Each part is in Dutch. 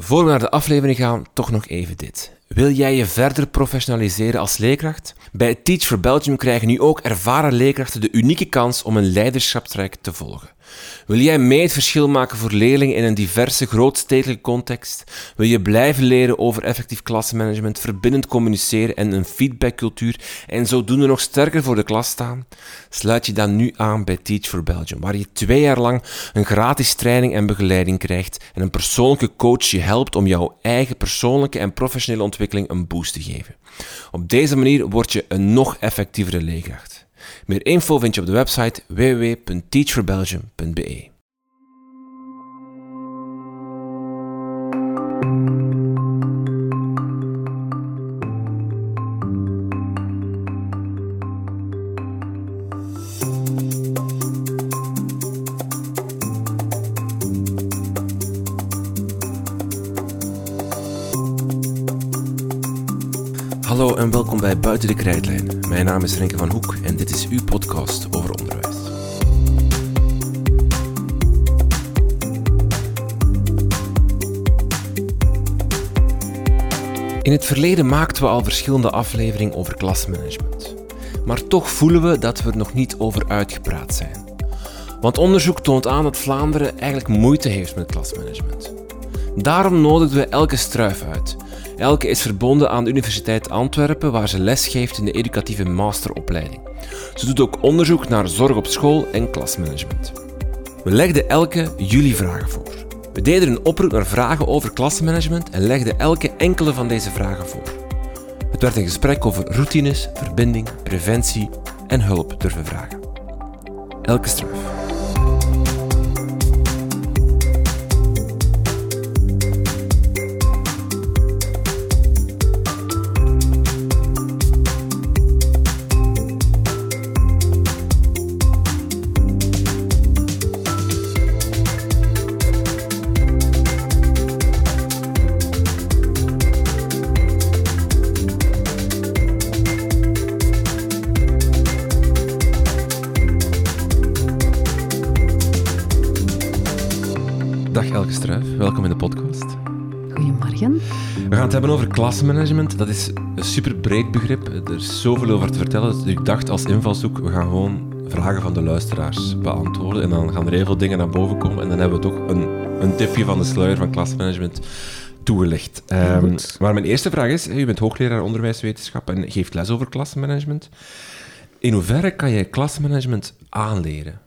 Voor we naar de aflevering gaan, toch nog even dit. Wil jij je verder professionaliseren als leerkracht? Bij Teach for Belgium krijgen nu ook ervaren leerkrachten de unieke kans om een leiderschapstraject te volgen. Wil jij mee het verschil maken voor leerlingen in een diverse grootstedelijke context? Wil je blijven leren over effectief klassenmanagement, verbindend communiceren en een feedbackcultuur en zodoende nog sterker voor de klas staan? Sluit je dan nu aan bij Teach for Belgium, waar je twee jaar lang een gratis training en begeleiding krijgt en een persoonlijke coach je helpt om jouw eigen persoonlijke en professionele ontwikkeling een boost te geven. Op deze manier word je een nog effectievere leerkracht. Meer info vind je op de website www.teachforbelgium.be. Hallo en welkom bij Buiten de Krijtlijn. Mijn naam is Renke van Hoek en dit is uw podcast over onderwijs. In het verleden maakten we al verschillende afleveringen over klasmanagement. Maar toch voelen we dat we er nog niet over uitgepraat zijn. Want onderzoek toont aan dat Vlaanderen eigenlijk moeite heeft met klasmanagement. Daarom nodigden we Elke Struif uit. Elke is verbonden aan de Universiteit Antwerpen, waar ze lesgeeft in de educatieve masteropleiding. Ze doet ook onderzoek naar zorg op school en klasmanagement. We legden Elke jullie vragen voor. We deden een oproep naar vragen over klasmanagement en legden Elke enkele van deze vragen voor. Het werd een gesprek over routines, verbinding, preventie en hulp durven vragen. Elke Struif. Dag Elke Struif, welkom in de podcast. Goedemorgen. We gaan het hebben over klasmanagement. Dat is een super breed begrip. Er is zoveel over te vertellen. Dus ik dacht als invalshoek, we gaan gewoon vragen van de luisteraars beantwoorden. En dan gaan er heel veel dingen naar boven komen. En dan hebben we toch een, een tipje van de sluier van klasmanagement toegelicht. Goed. maar mijn eerste vraag is, u bent hoogleraar onderwijswetenschap en geeft les over klasmanagement. In hoeverre kan je klasmanagement aanleren?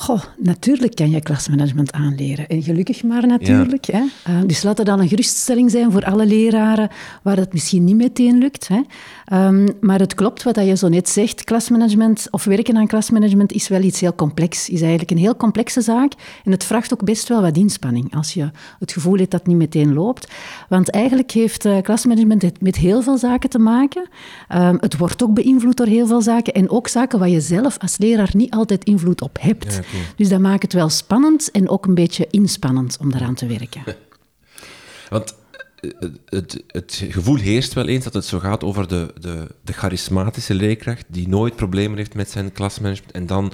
Goh, natuurlijk kan je klasmanagement aanleren. En gelukkig maar natuurlijk. Hè? Eh, dus laat dat dan een geruststelling zijn voor alle leraren waar dat misschien niet meteen lukt. Hè? Ehm, maar het klopt wat dat je zo net zegt. Klasmanagement of werken aan klasmanagement is wel iets heel complex. Is eigenlijk een heel complexe zaak. En het vraagt ook best wel wat inspanning als je het gevoel hebt dat het niet meteen loopt. Want eigenlijk heeft eh, klasmanagement het met heel veel zaken te maken. Ehm, het wordt ook beïnvloed door heel veel zaken. En ook zaken waar je zelf als leraar niet altijd invloed op hebt. Ja, oké. Dus dat maakt het wel spannend en ook een beetje inspannend om daaraan te werken. Want eh, het, het gevoel heerst wel eens dat het zo gaat over de, de, de charismatische leerkracht die nooit problemen heeft met zijn klasmanagement en dan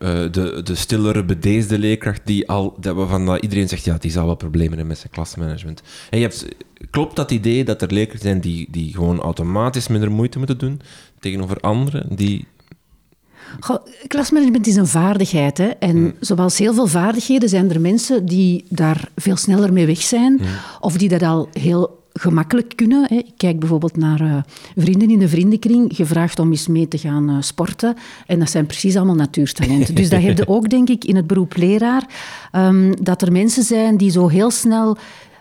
eh, de, de stillere, bedeesde leerkracht die al, dat waarvan dat iedereen zegt, ja, die zal wel problemen hebben met zijn klasmanagement. En je hebt, klopt dat idee dat er leerkrachten zijn die, die gewoon automatisch minder moeite moeten doen tegenover anderen die... Klasmanagement is een vaardigheid. Hè? En zoals heel veel vaardigheden zijn er mensen die daar veel sneller mee weg zijn. Of die dat al heel gemakkelijk kunnen. Hè. Ik kijk bijvoorbeeld naar eh, vrienden in de vriendenkring, gevraagd om eens mee te gaan eh, sporten. En dat zijn precies allemaal natuurtalenten. dus dat heb je ook, denk ik, in het beroep leraar. ehm, dat er mensen zijn die zo heel snel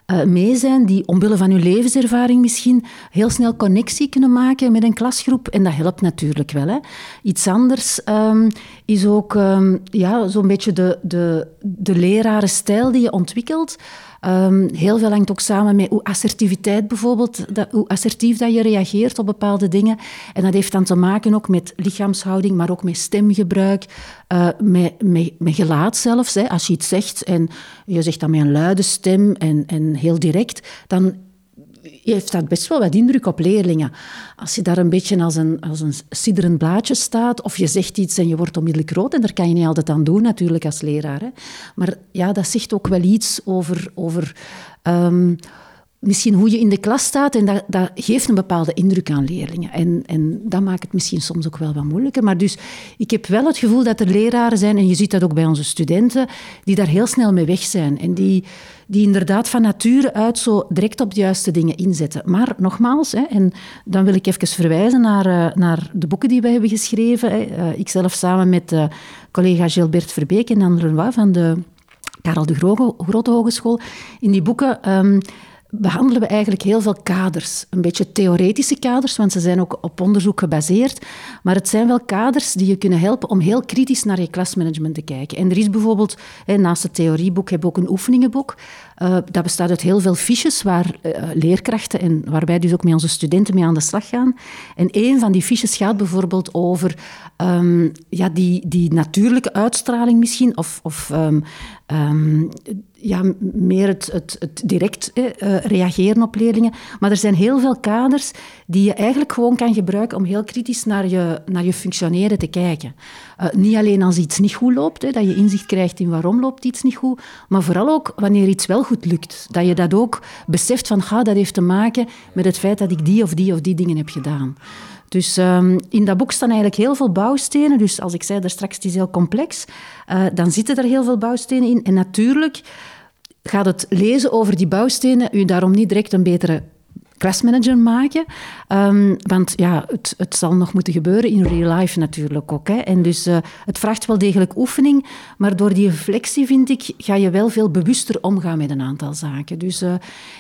eh, mee zijn, die omwille van hun levenservaring misschien heel snel connectie kunnen maken met een klasgroep. En dat helpt natuurlijk wel. Hè. Iets anders ehm, is ook ehm, ja, zo'n beetje de, de, de lerarenstijl die je ontwikkelt. Ehm, heel veel hangt ook samen met hoe assertiviteit bijvoorbeeld, dat, hoe assertief dat je reageert op bepaalde dingen. En dat heeft dan te maken ook met lichaamshouding, maar ook met stemgebruik, eh, met, met, met gelaat zelfs. Hè. Als je iets zegt en je zegt dat met een luide stem en, en heel direct, dan heeft dat best wel wat indruk op leerlingen. Als je daar een beetje als een, als een sidderend blaadje staat, of je zegt iets en je wordt onmiddellijk rood, en daar kan je niet altijd aan doen natuurlijk als leraar. Hè. Maar ja, dat zegt ook wel iets over... over um, misschien hoe je in de klas staat en dat, dat geeft een bepaalde indruk aan leerlingen. En, en dat maakt het misschien soms ook wel wat moeilijker. Maar dus ik heb wel het gevoel dat er leraren zijn, en je ziet dat ook bij onze studenten, die daar heel snel mee weg zijn. En die, die inderdaad van nature uit zo direct op de juiste dingen inzetten. Maar nogmaals, hè, en dan wil ik even verwijzen naar, uh, naar de boeken die wij hebben geschreven. Hè. Uh, ikzelf samen met uh, collega Gilbert Verbeek en Anne Lenoir van de Karel de Grote Hogeschool. In die boeken... Um, behandelen we eigenlijk heel veel kaders. Een beetje theoretische kaders, want ze zijn ook op onderzoek gebaseerd. Maar het zijn wel kaders die je kunnen helpen om heel kritisch naar je klasmanagement te kijken. En er is bijvoorbeeld, naast het theorieboek, heb ik ook een oefeningenboek. Uh, dat bestaat uit heel veel fiches waar uh, leerkrachten en waar wij dus ook met onze studenten mee aan de slag gaan. En een van die fiches gaat bijvoorbeeld over um, ja, die, die natuurlijke uitstraling misschien, of, of um, um, ja, meer het, het, direct eh, reageren op leerlingen. Maar er zijn heel veel kaders die je eigenlijk gewoon kan gebruiken om heel kritisch naar je, naar je functioneren te kijken. Uh, niet alleen als iets niet goed loopt, hè, dat je inzicht krijgt in waarom loopt iets niet goed, maar vooral ook wanneer iets wel goed lukt. Dat je dat ook beseft van, ga, dat heeft te maken met het feit dat ik die of die of die dingen heb gedaan. Dus um, in dat boek staan eigenlijk heel veel bouwstenen. Dus als ik zei daar straks, het is heel complex, uh, dan zitten er heel veel bouwstenen in. En natuurlijk gaat het lezen over die bouwstenen u daarom niet direct een betere klasmanager maken. Um, want ja, het, het, zal nog moeten gebeuren in real life natuurlijk ook. Hè. En dus uh, het vraagt wel degelijk oefening, maar door die reflectie, vind ik, ga je wel veel bewuster omgaan met een aantal zaken. Dus uh,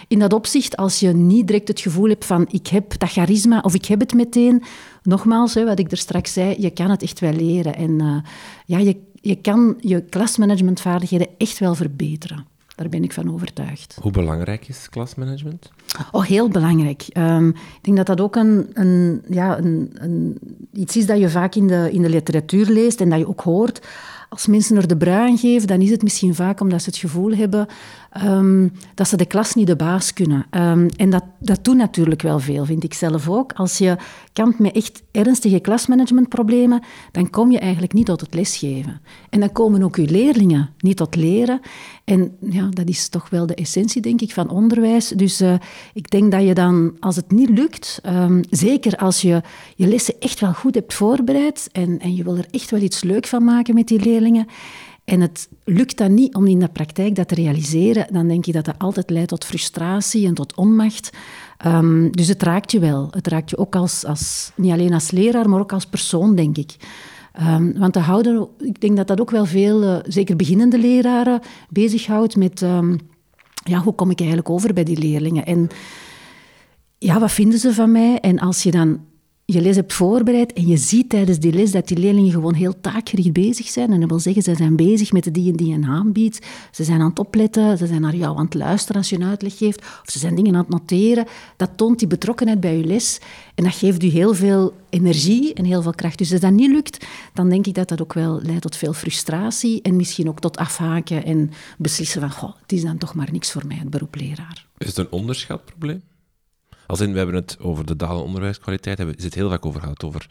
in dat opzicht, als je niet direct het gevoel hebt van ik heb dat charisma of ik heb het meteen, nogmaals, hè, wat ik er straks zei, je kan het echt wel leren. En uh, ja, je, je kan je klasmanagementvaardigheden echt wel verbeteren. Daar ben ik van overtuigd. Hoe belangrijk is klasmanagement? Oh, heel belangrijk. Um, ik denk dat dat ook een, een, ja, een, een, iets is dat je vaak in de, in de literatuur leest en dat je ook hoort. Als mensen er de brui aan geven, dan is het misschien vaak omdat ze het gevoel hebben um, dat ze de klas niet de baas kunnen. Um, en dat, dat doet natuurlijk wel veel, vind ik zelf ook. Als je kampt met echt ernstige klasmanagementproblemen, dan kom je eigenlijk niet tot het lesgeven. En dan komen ook je leerlingen niet tot leren. En ja, dat is toch wel de essentie, denk ik, van onderwijs. Dus uh, ik denk dat je dan, als het niet lukt, um, zeker als je je lessen echt wel goed hebt voorbereid en, en je wil er echt wel iets leuk van maken met die leerlingen, en het lukt dan niet om in de praktijk dat te realiseren, dan denk ik dat dat altijd leidt tot frustratie en tot onmacht. Um, dus het raakt je wel. Het raakt je ook als, als, niet alleen als leraar, maar ook als persoon, denk ik. Um, want de houden, ik denk dat dat ook wel veel, uh, zeker beginnende leraren, bezighoudt met um, ja, hoe kom ik eigenlijk over bij die leerlingen. En ja, wat vinden ze van mij? En als je dan je les hebt voorbereid en je ziet tijdens die les dat die leerlingen gewoon heel taakgericht bezig zijn. En dat wil zeggen, ze zijn bezig met de die en die een aanbiedt. Ze zijn aan het opletten, ze zijn naar jou aan het luisteren als je een uitleg geeft. Of ze zijn dingen aan het noteren. Dat toont die betrokkenheid bij je les. En dat geeft u heel veel energie en heel veel kracht. Dus als dat niet lukt, dan denk ik dat dat ook wel leidt tot veel frustratie. En misschien ook tot afhaken en beslissen van, goh, het is dan toch maar niks voor mij, het beroep leraar. Is het een onderschatprobleem? Als in, we hebben het over de dalende onderwijskwaliteit, hebben, het heel vaak over gehad, over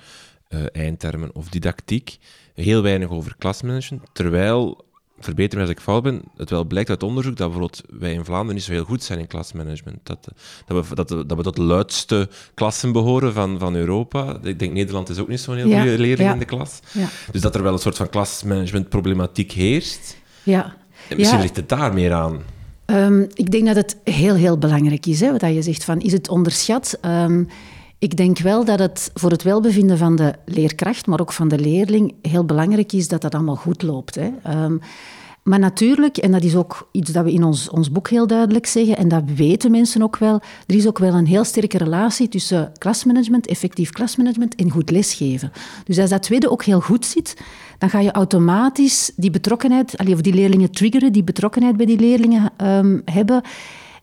uh, eindtermen of didactiek. Heel weinig over klasmanagement, terwijl, verbeter me als ik fout ben, het wel blijkt uit onderzoek dat bijvoorbeeld wij in Vlaanderen niet zo heel goed zijn in klasmanagement. Dat, dat, we, dat, dat we tot de luidste klassen behoren van, van Europa. Ik denk Nederland is ook niet zo'n heel ja, goede leerling in de klas. Ja. Dus dat er wel een soort van klasmanagementproblematiek heerst. Ja. En misschien ligt het daar meer aan. Um, ik denk dat het heel, heel belangrijk is, hè, wat je zegt van, is het onderschat? Um, ik denk wel dat het voor het welbevinden van de leerkracht, maar ook van de leerling, heel belangrijk is dat dat allemaal goed loopt. Hè. Um, maar natuurlijk, en dat is ook iets dat we in ons, ons boek heel duidelijk zeggen, en dat weten mensen ook wel, er is ook wel een heel sterke relatie tussen klasmanagement, effectief klasmanagement en goed lesgeven. Dus als dat tweede ook heel goed zit, dan ga je automatisch die betrokkenheid, of die leerlingen triggeren, die betrokkenheid bij die leerlingen um, hebben.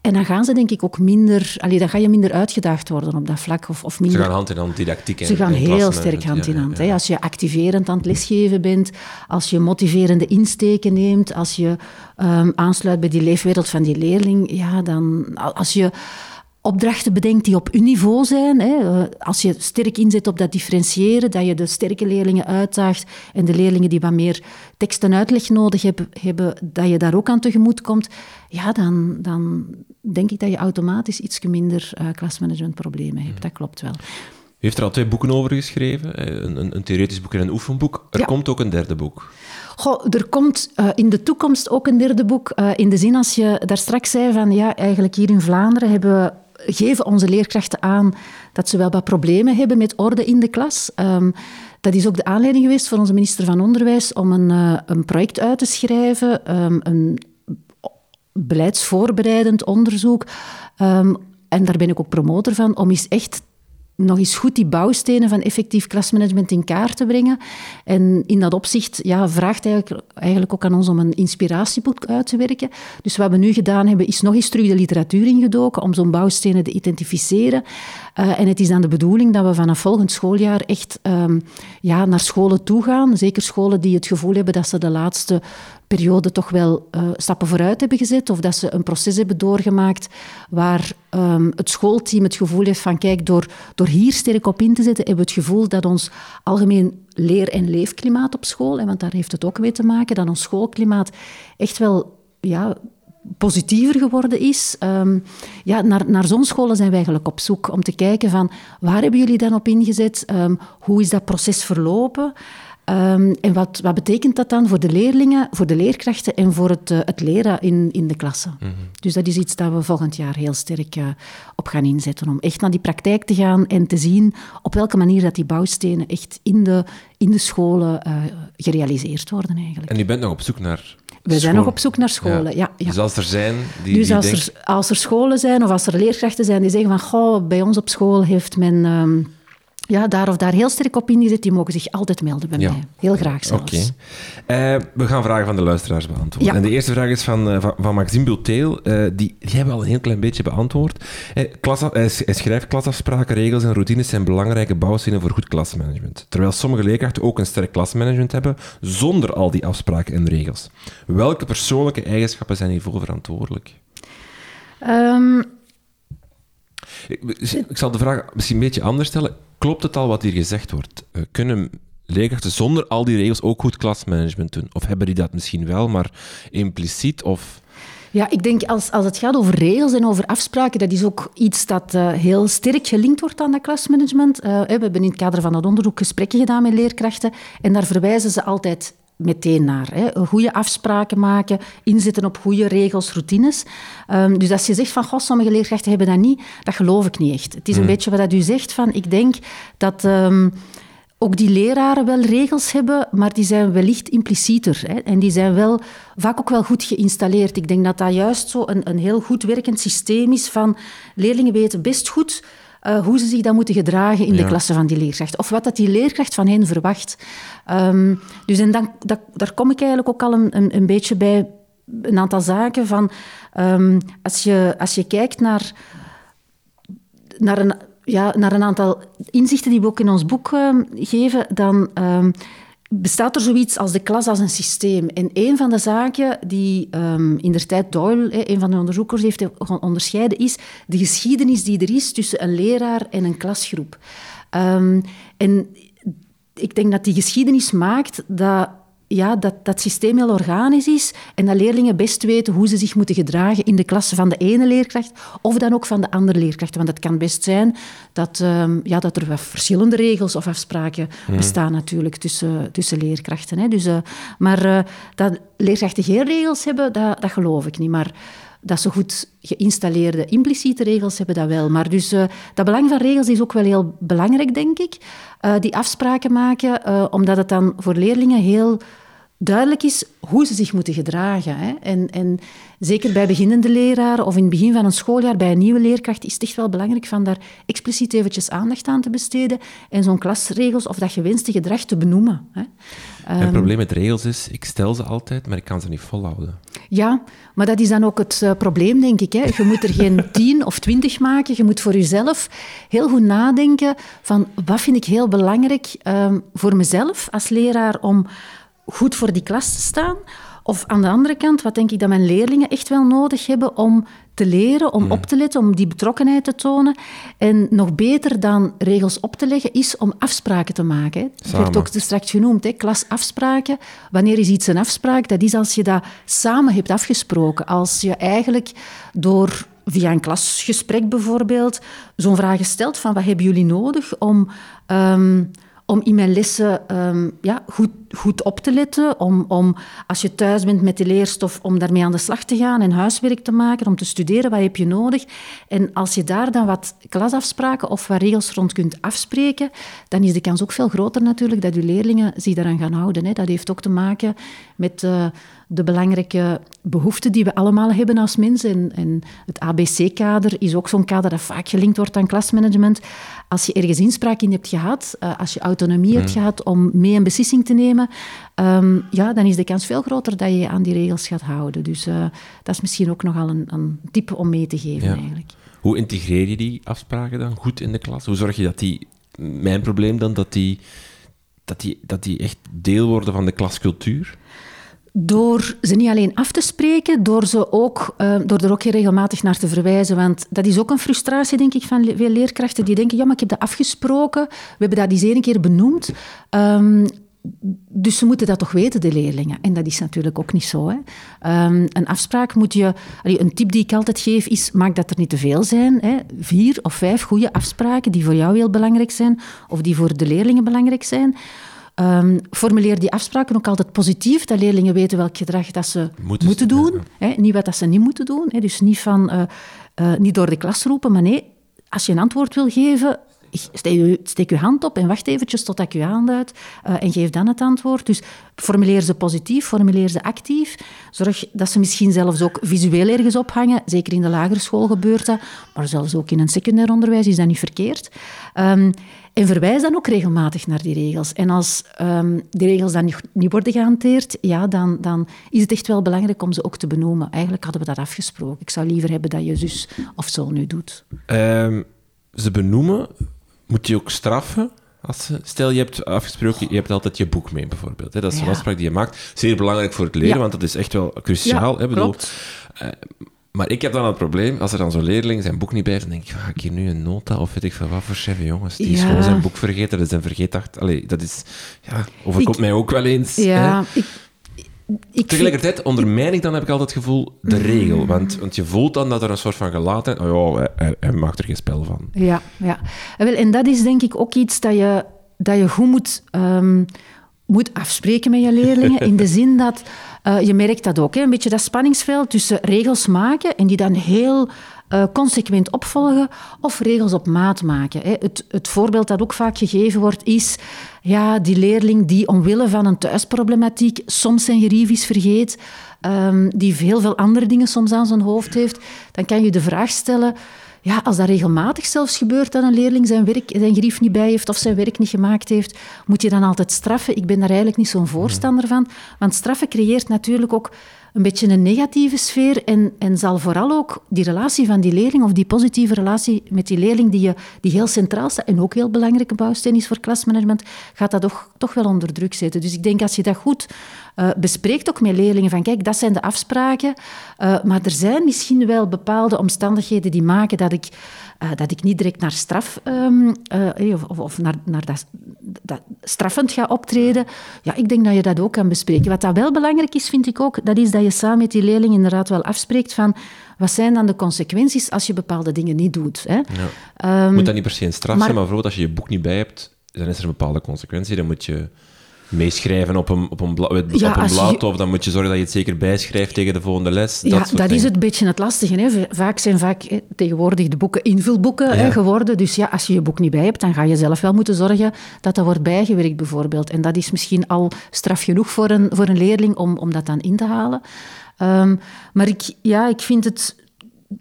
En dan gaan ze denk ik ook minder, allee, dan ga je minder uitgedaagd worden op dat vlak. Of, of minder... Ze gaan hand in hand didactiek en Ze gaan heel sterk hand in hand. Ja, ja. Als je activerend aan het lesgeven bent, als je motiverende insteken neemt, als je um, aansluit bij die leefwereld van die leerling, ja, dan als je opdrachten bedenkt die op uw niveau zijn. Hè. Eh, als je sterk inzet op dat differentiëren, dat je de sterke leerlingen uitdaagt en de leerlingen die wat meer tekst en uitleg nodig hebben, hebben dat je daar ook aan tegemoet komt, ja, dan, dan denk ik dat je automatisch iets minder uh, klasmanagementproblemen hebt. Dat klopt wel. U heeft er al twee boeken over geschreven, een, een, een theoretisch boek en een oefenboek. Er komt ook een derde boek. Goh, er komt uh, in de toekomst ook een derde boek. Uh, in de zin als je daar straks zei van ja, eigenlijk hier in Vlaanderen hebben we geven onze leerkrachten aan dat ze wel wat problemen hebben met orde in de klas. Um, dat is ook de aanleiding geweest voor onze minister van Onderwijs om een, uh, een project uit te schrijven, um, een beleidsvoorbereidend onderzoek. Um, en daar ben ik ook promotor van, om eens echt nog eens goed die bouwstenen van effectief klasmanagement in kaart te brengen. En in dat opzicht ja, vraagt eigenlijk, eigenlijk ook aan ons om een inspiratieboek uit te werken. Dus wat we nu gedaan hebben, is nog eens terug de literatuur ingedoken om zo'n bouwstenen te identificeren. Uh, en het is dan de bedoeling dat we vanaf volgend schooljaar echt um, ja, naar scholen toe gaan. Zeker scholen die het gevoel hebben dat ze de laatste periode toch wel uh, stappen vooruit hebben gezet of dat ze een proces hebben doorgemaakt waar um, het schoolteam het gevoel heeft van kijk, door, door hier sterk op in te zetten, hebben we het gevoel dat ons algemeen leer- en leefklimaat op school, en want daar heeft het ook mee te maken, dat ons schoolklimaat echt wel ja, positiever geworden is. Um, ja, naar, naar zo'n scholen zijn wij eigenlijk op zoek om te kijken van waar hebben jullie dan op ingezet? Um, hoe is dat proces verlopen? Um, en wat, wat betekent dat dan voor de leerlingen, voor de leerkrachten en voor het, uh, het leren in, in de klasse? Mm -hmm. Dus dat is iets dat we volgend jaar heel sterk uh, op gaan inzetten. Om echt naar die praktijk te gaan en te zien op welke manier dat die bouwstenen echt in de, in de scholen uh, gerealiseerd worden eigenlijk. En u bent nog op zoek naar we zijn nog op zoek naar scholen, ja. ja, Dus als er zijn die, dus die als, er, als er scholen zijn of als er leerkrachten zijn die zeggen van goh, bij ons op school heeft men... Um, ja, daar of daar heel sterk op ingezet, die mogen zich altijd melden bij mij. Heel graag zelfs. Oké. Okay. Uh, we gaan vragen van de luisteraars beantwoorden. Ja. En de eerste vraag is van, uh, van, van, Maxime Bulteel. Uh, die, die hebben we al een heel klein beetje beantwoord. Klas, hij schrijft klasafspraken, regels en routines zijn belangrijke bouwstenen voor goed klasmanagement. Terwijl sommige leerkrachten ook een sterk klasmanagement hebben, zonder al die afspraken en regels. Welke persoonlijke eigenschappen zijn hiervoor verantwoordelijk? Um... Ik, zal de vraag misschien een beetje anders stellen klopt het al wat hier gezegd wordt? Uh, kunnen leerkrachten zonder al die regels ook goed klasmanagement doen? Of hebben die dat misschien wel, maar impliciet of... Ja, ik denk als, als het gaat over regels en over afspraken, dat is ook iets dat uh, heel sterk gelinkt wordt aan dat klasmanagement. Uh, we hebben in het kader van dat onderzoek gesprekken gedaan met leerkrachten en daar verwijzen ze altijd meteen naar. Hè. Goede afspraken maken, inzetten op goede regels, routines. Um, dus als je zegt van, goh, sommige leerkrachten hebben dat niet, dat geloof ik niet echt. Het is een mm. beetje wat u zegt van, ik denk dat... Um, ook die leraren wel regels hebben, maar die zijn wellicht implicieter. Hè? En die zijn wel, vaak ook wel goed geïnstalleerd. Ik denk dat dat juist zo een, een heel goed werkend systeem is van leerlingen weten best goed uh, hoe ze zich dan moeten gedragen in ja. de klasse van die leerkracht. Of wat dat die leerkracht van hen verwacht. Um, dus en dan, dat, daar kom ik eigenlijk ook al een, een, een beetje bij een aantal zaken van... Um, als, je, als je kijkt naar, naar, een, ja, naar een aantal inzichten die we ook in ons boek uh, geven, dan... Um, bestaat er zoiets als de klas als een systeem. En een van de zaken die um, in de tijd Doyle, een van de onderzoekers, heeft onderscheiden, is de geschiedenis die er is tussen een leraar en een klasgroep. Um, en ik denk dat die geschiedenis maakt dat ja, dat dat systeem heel organisch is en dat leerlingen best weten hoe ze zich moeten gedragen in de klasse van de ene leerkracht of dan ook van de andere leerkracht. Want het kan best zijn dat, um, ja, dat er verschillende regels of afspraken hmm. bestaan natuurlijk tussen, tussen leerkrachten. Hè. Dus, uh, maar uh, dat leerkrachten geen regels hebben, dat, dat geloof ik niet. Maar dat ze goed geïnstalleerde impliciete regels hebben, dat wel. Maar dus uh, dat belang van regels is ook wel heel belangrijk, denk ik. Uh, die afspraken maken, uh, omdat het dan voor leerlingen heel duidelijk is hoe ze zich moeten gedragen. Hè. En, en zeker bij beginnende leraren of in het begin van een schooljaar bij een nieuwe leerkracht is het echt wel belangrijk van daar expliciet eventjes aandacht aan te besteden en zo'n klasregels of dat gewenste gedrag te benoemen. Hè. Het um, probleem met regels is, ik stel ze altijd, maar ik kan ze niet volhouden. Ja, maar dat is dan ook het uh, probleem, denk ik. Hè. Je moet er geen tien of twintig maken. Je moet voor jezelf heel goed nadenken van wat vind ik heel belangrijk um, voor mezelf als leraar om goed voor die klas te staan? Of aan de andere kant, wat denk ik dat mijn leerlingen echt wel nodig hebben om te leren, om op te letten, om die betrokkenheid te tonen. En nog beter dan regels op te leggen, is om afspraken te maken. Hè. Dat werd ook straks genoemd, hè, klasafspraken. Wanneer is iets een afspraak? Dat is als je dat samen hebt afgesproken. Als je eigenlijk door via een klasgesprek bijvoorbeeld zo'n vraag stelt van wat hebben jullie nodig om... Ehm, om in mijn lessen ehm, ja, goed, goed op te letten. Om, om als je thuis bent met de leerstof, om daarmee aan de slag te gaan en huiswerk te maken, om te studeren, wat heb je nodig. En als je daar dan wat klasafspraken of wat regels rond kunt afspreken, dan is de kans ook veel groter natuurlijk dat je leerlingen zich daaraan gaan houden. Hè. Dat heeft ook te maken met... Uh, de belangrijke behoeften die we allemaal hebben als mensen. En, en het ABC-kader is ook zo'n kader dat vaak gelinkt wordt aan klasmanagement. Als je ergens inspraak in hebt gehad, uh, als je autonomie hebt mm. gehad om mee een beslissing te nemen, um, ja, dan is de kans veel groter dat je je aan die regels gaat houden. Dus uh, dat is misschien ook nogal een, een tip om mee te geven ja. eigenlijk. Hoe integreer je die afspraken dan goed in de klas? Hoe zorg je dat die, mijn probleem dan, dat die, dat die, dat die echt deel worden van de klascultuur? Door ze niet alleen af te spreken, door, ze ook, uh, door er ook regelmatig naar te verwijzen. Want dat is ook een frustratie, denk ik, van veel leerkrachten die denken, ja, maar ik heb dat afgesproken, we hebben dat eens een keer benoemd. Um, dus ze moeten dat toch weten, de leerlingen. En dat is natuurlijk ook niet zo. Hè. Um, een afspraak moet je... Een tip die ik altijd geef is, maak dat er niet te veel zijn. Hè. Vier of vijf goede afspraken die voor jou heel belangrijk zijn, of die voor de leerlingen belangrijk zijn. Um, formuleer die afspraken ook altijd positief, dat leerlingen weten welk gedrag dat ze moeten, doen. Hè, niet wat dat ze niet moeten doen. Hè, dus niet, van, uh, uh, niet door de klas roepen, maar nee, als je een antwoord wil geven, steek je hand op en wacht eventjes tot ik je aanduid uh, en geef dan het antwoord. Dus formuleer ze positief, formuleer ze actief. Zorg dat ze misschien zelfs ook visueel ergens ophangen. Zeker in de lagere school gebeurt dat, maar zelfs ook in een secundair onderwijs is dat niet verkeerd. Um, en verwijs dan ook regelmatig naar die regels. En als um, die regels dan niet, niet, worden gehanteerd, ja, dan, dan is het echt wel belangrijk om ze ook te benoemen. Eigenlijk hadden we dat afgesproken. Ik zou liever hebben dat je zus of zo nu doet. Um, ze benoemen, moet je ook straffen? Als, stel, je hebt afgesproken, je hebt altijd je boek mee, bijvoorbeeld. Hè? Dat is een afspraak die je maakt. Zeer belangrijk voor het leren, want dat is echt wel cruciaal. Ja, hè? Bedoel, uh, maar ik heb dan het probleem, als er dan zo'n leerling zijn boek niet bij heeft, dan denk ik, ga ik hier nu een nota of weet ik veel wat voor chef, jongens. Die is gewoon zijn boek vergeten, dat is een vergeetdacht. Allee, dat is, ja, overkomt mij ook wel eens. Ja, ik... Ik Tegelijkertijd ondermijn ik dan, heb ik altijd het gevoel, de regel. Want, want je voelt dan dat er een soort van gelaten... Oh ja, hij, hij maakt er geen spel van. Ja, ja. En dat is denk ik ook iets dat je, dat je goed moet, um, moet afspreken met je leerlingen. In de zin dat uh, je merkt dat ook, hè, een beetje dat spanningsveld tussen regels maken en die dan heel uh, consequent opvolgen of regels op maat maken. Hè. Het, het, voorbeeld dat ook vaak gegeven wordt is ja, die leerling die omwille van een thuisproblematiek soms zijn geriefjes vergeet, um, die heel veel andere dingen soms aan zijn hoofd heeft. Dan kan je de vraag stellen ja, als dat regelmatig zelfs gebeurt dat een leerling zijn, werk, zijn grief niet bij heeft of zijn werk niet gemaakt heeft, moet je dan altijd straffen? Ik ben daar eigenlijk niet zo'n voorstander van. Want straffen creëert natuurlijk ook een beetje een negatieve sfeer en, en zal vooral ook die relatie van die leerling of die positieve relatie met die leerling die, je, die heel centraal staat en ook heel belangrijke bouwsteen is voor klasmanagement, gaat dat toch, toch wel onder druk zetten. Dus ik denk als je dat goed uh, bespreekt ook met leerlingen van kijk, dat zijn de afspraken, uh, maar er zijn misschien wel bepaalde omstandigheden die maken dat ik, uh, dat ik niet direct naar straf um, of, of, naar, naar dat, dat, straffend ga optreden. Ja, ik denk dat je dat ook kan bespreken. Wat dat wel belangrijk is, vind ik ook, dat is dat je samen met die leerling inderdaad wel afspreekt van wat zijn dan de consequenties als je bepaalde dingen niet doet. Hè? Ja. Um, moet dat niet per se een straf zijn, maar bijvoorbeeld als je je boek niet bij hebt, dan is er een bepaalde consequentie. Dan moet je meeschrijven op een, op een, bla, op een blad, of dan moet je zorgen dat je het zeker bijschrijft tegen de volgende les. Ja, dat, dat is het beetje het lastige. Hè. Vaak zijn vaak hè, tegenwoordig de boeken invulboeken hè, geworden. Dus ja, als je je boek niet bij hebt, dan ga je zelf wel moeten zorgen dat dat wordt bijgewerkt, bijvoorbeeld. En dat is misschien al straf genoeg voor een, voor een leerling om, om dat dan in te halen. Um, maar ik, ja, ik vind het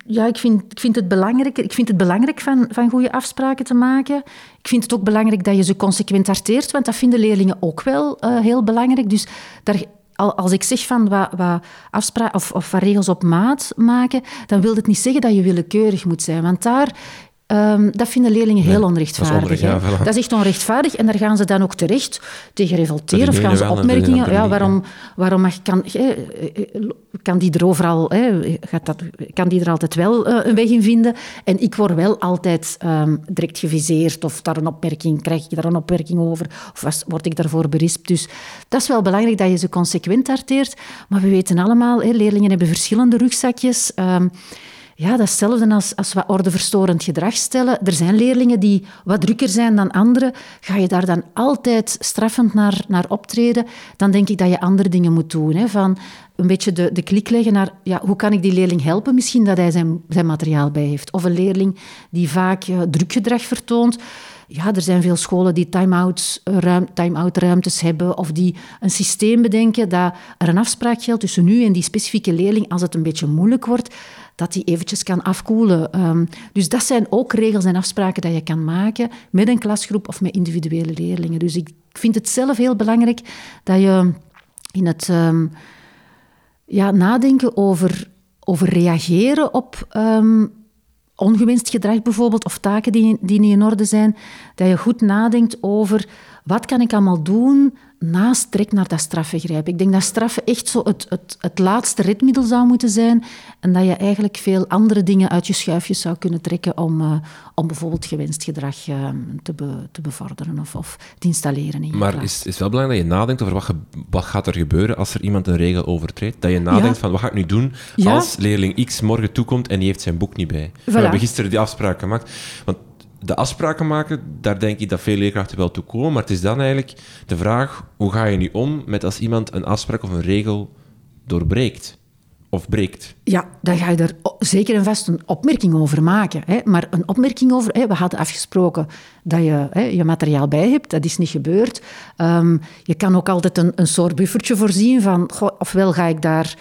ja, ik vind, ik vind het belangrijk, ik vind het belangrijk van, van goede afspraken te maken. Ik vind het ook belangrijk dat je ze consequent arteert, want dat vinden leerlingen ook wel uh, heel belangrijk. Dus daar, als ik zeg van wat, wat afspraken of, of regels op maat maken, dan wil het niet zeggen dat je willekeurig moet zijn. Want daar Ehm, dat vinden leerlingen heel onrechtvaardig. dat is voilà. dat is echt onrechtvaardig en daar gaan ze dan ook terecht tegen revolteren of gaan ze opmerkingen. Ja, waarom, waarom mag, kan, eh, eh, kan die er overal, gaat dat, kan die er altijd wel eh, een weg in vinden? En ik word wel altijd ehm, direct geviseerd of daar een opmerking, krijg ik daar een opmerking over of was, word ik daarvoor berispt. Dus dat is wel belangrijk dat je ze consequent arteert. Maar we weten allemaal, hè, leerlingen hebben verschillende rugzakjes. Ehm, ja, dat als, als wat ordeverstorend gedrag stellen. Er zijn leerlingen die wat drukker zijn dan anderen. Ga je daar dan altijd straffend naar, naar optreden, dan denk ik dat je andere dingen moet doen. Hè? Van een beetje de, de klik leggen naar ja, hoe kan ik die leerling helpen? Misschien dat hij zijn, zijn materiaal bij heeft. Of een leerling die vaak uh, drukgedrag vertoont. Ja, er zijn veel scholen die time-out ruim, time ruimtes hebben of die een systeem bedenken dat er een afspraak geldt tussen nu en die specifieke leerling als het een beetje moeilijk wordt dat die eventjes kan afkoelen. Um, dus dat zijn ook regels en afspraken dat je kan maken met een klasgroep of met individuele leerlingen. Dus ik vind het zelf heel belangrijk dat je in het um, ja, nadenken over, over reageren op um, ongewenst gedrag bijvoorbeeld, of taken die, die niet in orde zijn, dat je goed nadenkt over wat kan ik allemaal doen naast direct naar dat straffen grijpen. Ik denk dat straffen echt zo het, het, het laatste redmiddel zou moeten zijn en dat je eigenlijk veel andere dingen uit je schuifjes zou kunnen trekken om, uh, om bijvoorbeeld gewenst gedrag uh, te, be, te bevorderen of, of te installeren in je Maar klas. is, is wel belangrijk dat je nadenkt over wat, ge, wat gaat er gebeuren als er iemand een regel overtreedt. Dat je nadenkt Ja. van wat ga ik nu doen Ja. als leerling X morgen toekomt en die heeft zijn boek niet bij. We hebben gisteren die afspraak gemaakt. Want de afspraken maken, daar denk ik dat veel leerkrachten wel toe komen. Maar het is dan eigenlijk de vraag, hoe ga je nu om met als iemand een afspraak of een regel doorbreekt? Of breekt? Ja, dan ga je er zeker en vast een opmerking over maken. Hè. Maar een opmerking over... Hè, we hadden afgesproken dat je hè, je materiaal bij hebt. Dat is niet gebeurd. Ehm, je kan ook altijd een, een soort buffertje voorzien van... Ofwel ga ik daar...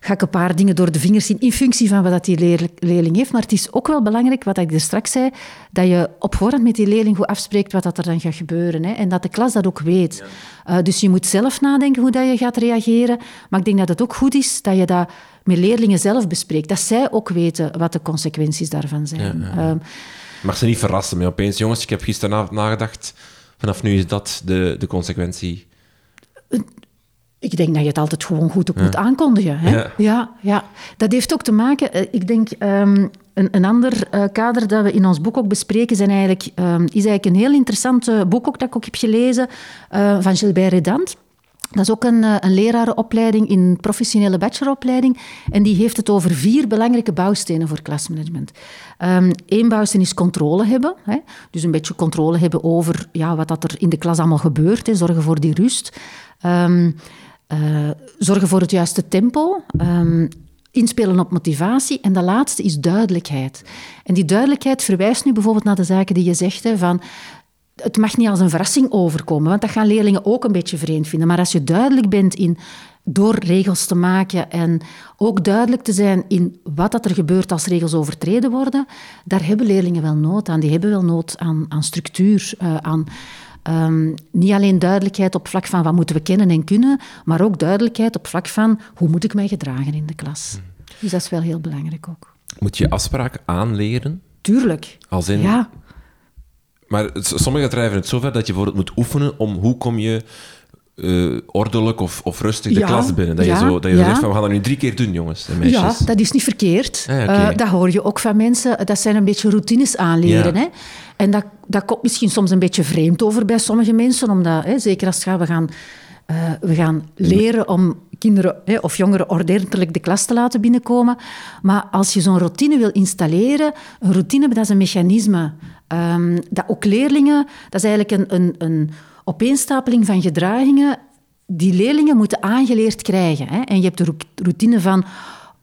Ga ik een paar dingen door de vingers zien in functie van wat dat die leer- leerling heeft. Maar het is ook wel belangrijk, wat ik er straks zei, dat je op voorhand met die leerling goed afspreekt wat dat er dan gaat gebeuren. Hè. En dat de klas dat ook weet. Uh, dus je moet zelf nadenken hoe dat je gaat reageren. Maar ik denk dat het ook goed is dat je dat met leerlingen zelf bespreekt. Dat zij ook weten wat de consequenties daarvan zijn. Ja, ja. Um, Mag ze niet verrassen met opeens, jongens, ik heb gisteravond nagedacht, vanaf nu is dat de, de consequentie. Ik denk dat je het altijd gewoon goed ook moet aankondigen. Hè? Ja. Ja. Ja, dat heeft ook te maken... eh, Ik denk, um, een, een ander uh, kader dat we in ons boek ook bespreken zijn eigenlijk, um, is eigenlijk een heel interessant uh, boek ook, dat ik ook heb gelezen uh, van Gilbert Redant. Dat is ook een, een lerarenopleiding in professionele bacheloropleiding. En die heeft het over vier belangrijke bouwstenen voor klasmanagement. Eén um, bouwsteen is controle hebben. Hè? Dus een beetje controle hebben over ja, wat dat er in de klas allemaal gebeurt. Hè? Zorgen voor die rust. Um, uh, zorgen voor het juiste tempo. Um, inspelen op motivatie. En de laatste is duidelijkheid. En die duidelijkheid verwijst nu bijvoorbeeld naar de zaken die je zegt. Hè, van, het mag niet als een verrassing overkomen, want dat gaan leerlingen ook een beetje vreemd vinden. Maar als je duidelijk bent in door regels te maken en ook duidelijk te zijn in wat dat er gebeurt als regels overtreden worden, daar hebben leerlingen wel nood aan. Die hebben wel nood aan, aan structuur, uh, aan um, niet alleen duidelijkheid op vlak van wat moeten we kennen en kunnen, maar ook duidelijkheid op vlak van hoe moet ik mij gedragen in de klas. Dus dat is wel heel belangrijk ook. Moet je afspraken aanleren? Tuurlijk. Als in... Ja. Maar sommigen drijven het zover dat je bijvoorbeeld moet oefenen om hoe kom je uh, ordelijk of, of rustig de ja, klas binnen. Dat ja, je, zo, dat je ja. zegt van we gaan dat nu drie keer doen, jongens en meisjes. Ja, dat is niet verkeerd. Ah, okay. uh, dat hoor je ook van mensen. Dat zijn een beetje routines aanleren. Hè? En dat, dat komt misschien soms een beetje vreemd over bij sommige mensen. Omdat, hè, zeker als we gaan, uh, we gaan leren om kinderen hè, of jongeren ordentelijk de klas te laten binnenkomen. Maar als je zo'n routine wil installeren, een routine dat is een mechanisme. Um, dat ook leerlingen, dat is eigenlijk een, een, een opeenstapeling van gedragingen die leerlingen moeten aangeleerd krijgen. Hè. En je hebt de routine van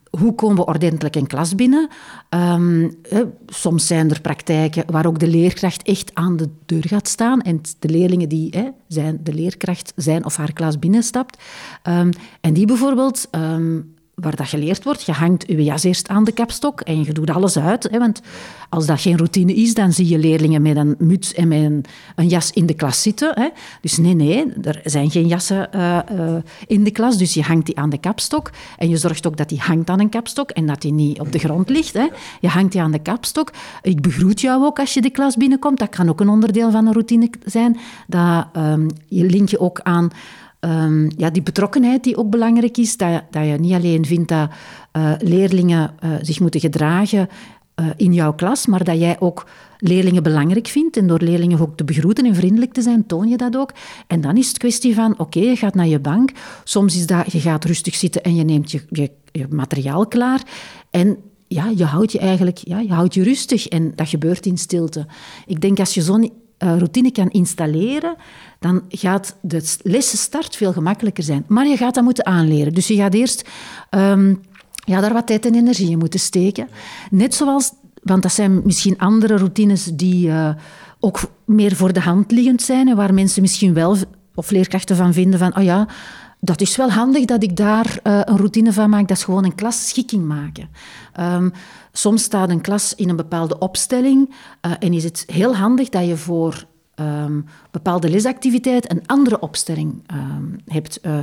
hoe komen we ordentelijk een klas binnen. Hè, soms zijn er praktijken waar ook de leerkracht echt aan de deur gaat staan en de leerlingen die zijn, de leerkracht zijn of haar klas binnenstapt. Um, en die bijvoorbeeld um, waar dat geleerd wordt. Je hangt je jas eerst aan de kapstok en je doet alles uit. Hè, want als dat geen routine is, dan zie je leerlingen met een muts en met een, jas in de klas zitten. Hè. Dus nee, nee, er zijn geen jassen uh, uh, in de klas. Dus je hangt die aan de kapstok. En je zorgt ook dat die hangt aan een kapstok en dat die niet op de grond ligt. Hè. Je hangt die aan de kapstok. Ik begroet jou ook als je de klas binnenkomt. Dat kan ook een onderdeel van een routine zijn. Dat, um, je link je ook aan Um, ja, die betrokkenheid die ook belangrijk is. Dat, dat je niet alleen vindt dat uh, leerlingen uh, zich moeten gedragen uh, in jouw klas, maar dat jij ook leerlingen belangrijk vindt. En door leerlingen ook te begroeten en vriendelijk te zijn, toon je dat ook. En dan is het kwestie van, oké, je gaat naar je bank. Soms is dat, je gaat rustig zitten en je neemt je, je, materiaal klaar. En ja, je houdt je eigenlijk ja, je houdt je rustig en dat gebeurt in stilte. Ik denk als je zo'n routine kan installeren, dan gaat de lessenstart veel gemakkelijker zijn. Maar je gaat dat moeten aanleren. Dus je gaat eerst um, ja, daar wat tijd en energie in moeten steken. Net zoals, want dat zijn misschien andere routines die uh, ook meer voor de hand liggend zijn en waar mensen misschien wel, of leerkrachten van vinden van, oh ja, dat is wel handig dat ik daar uh, een routine van maak. Dat is gewoon een klasschikking maken. Um, soms staat een klas in een bepaalde opstelling uh, en is het heel handig dat je voor um, bepaalde lesactiviteit een andere opstelling um, hebt. Uh,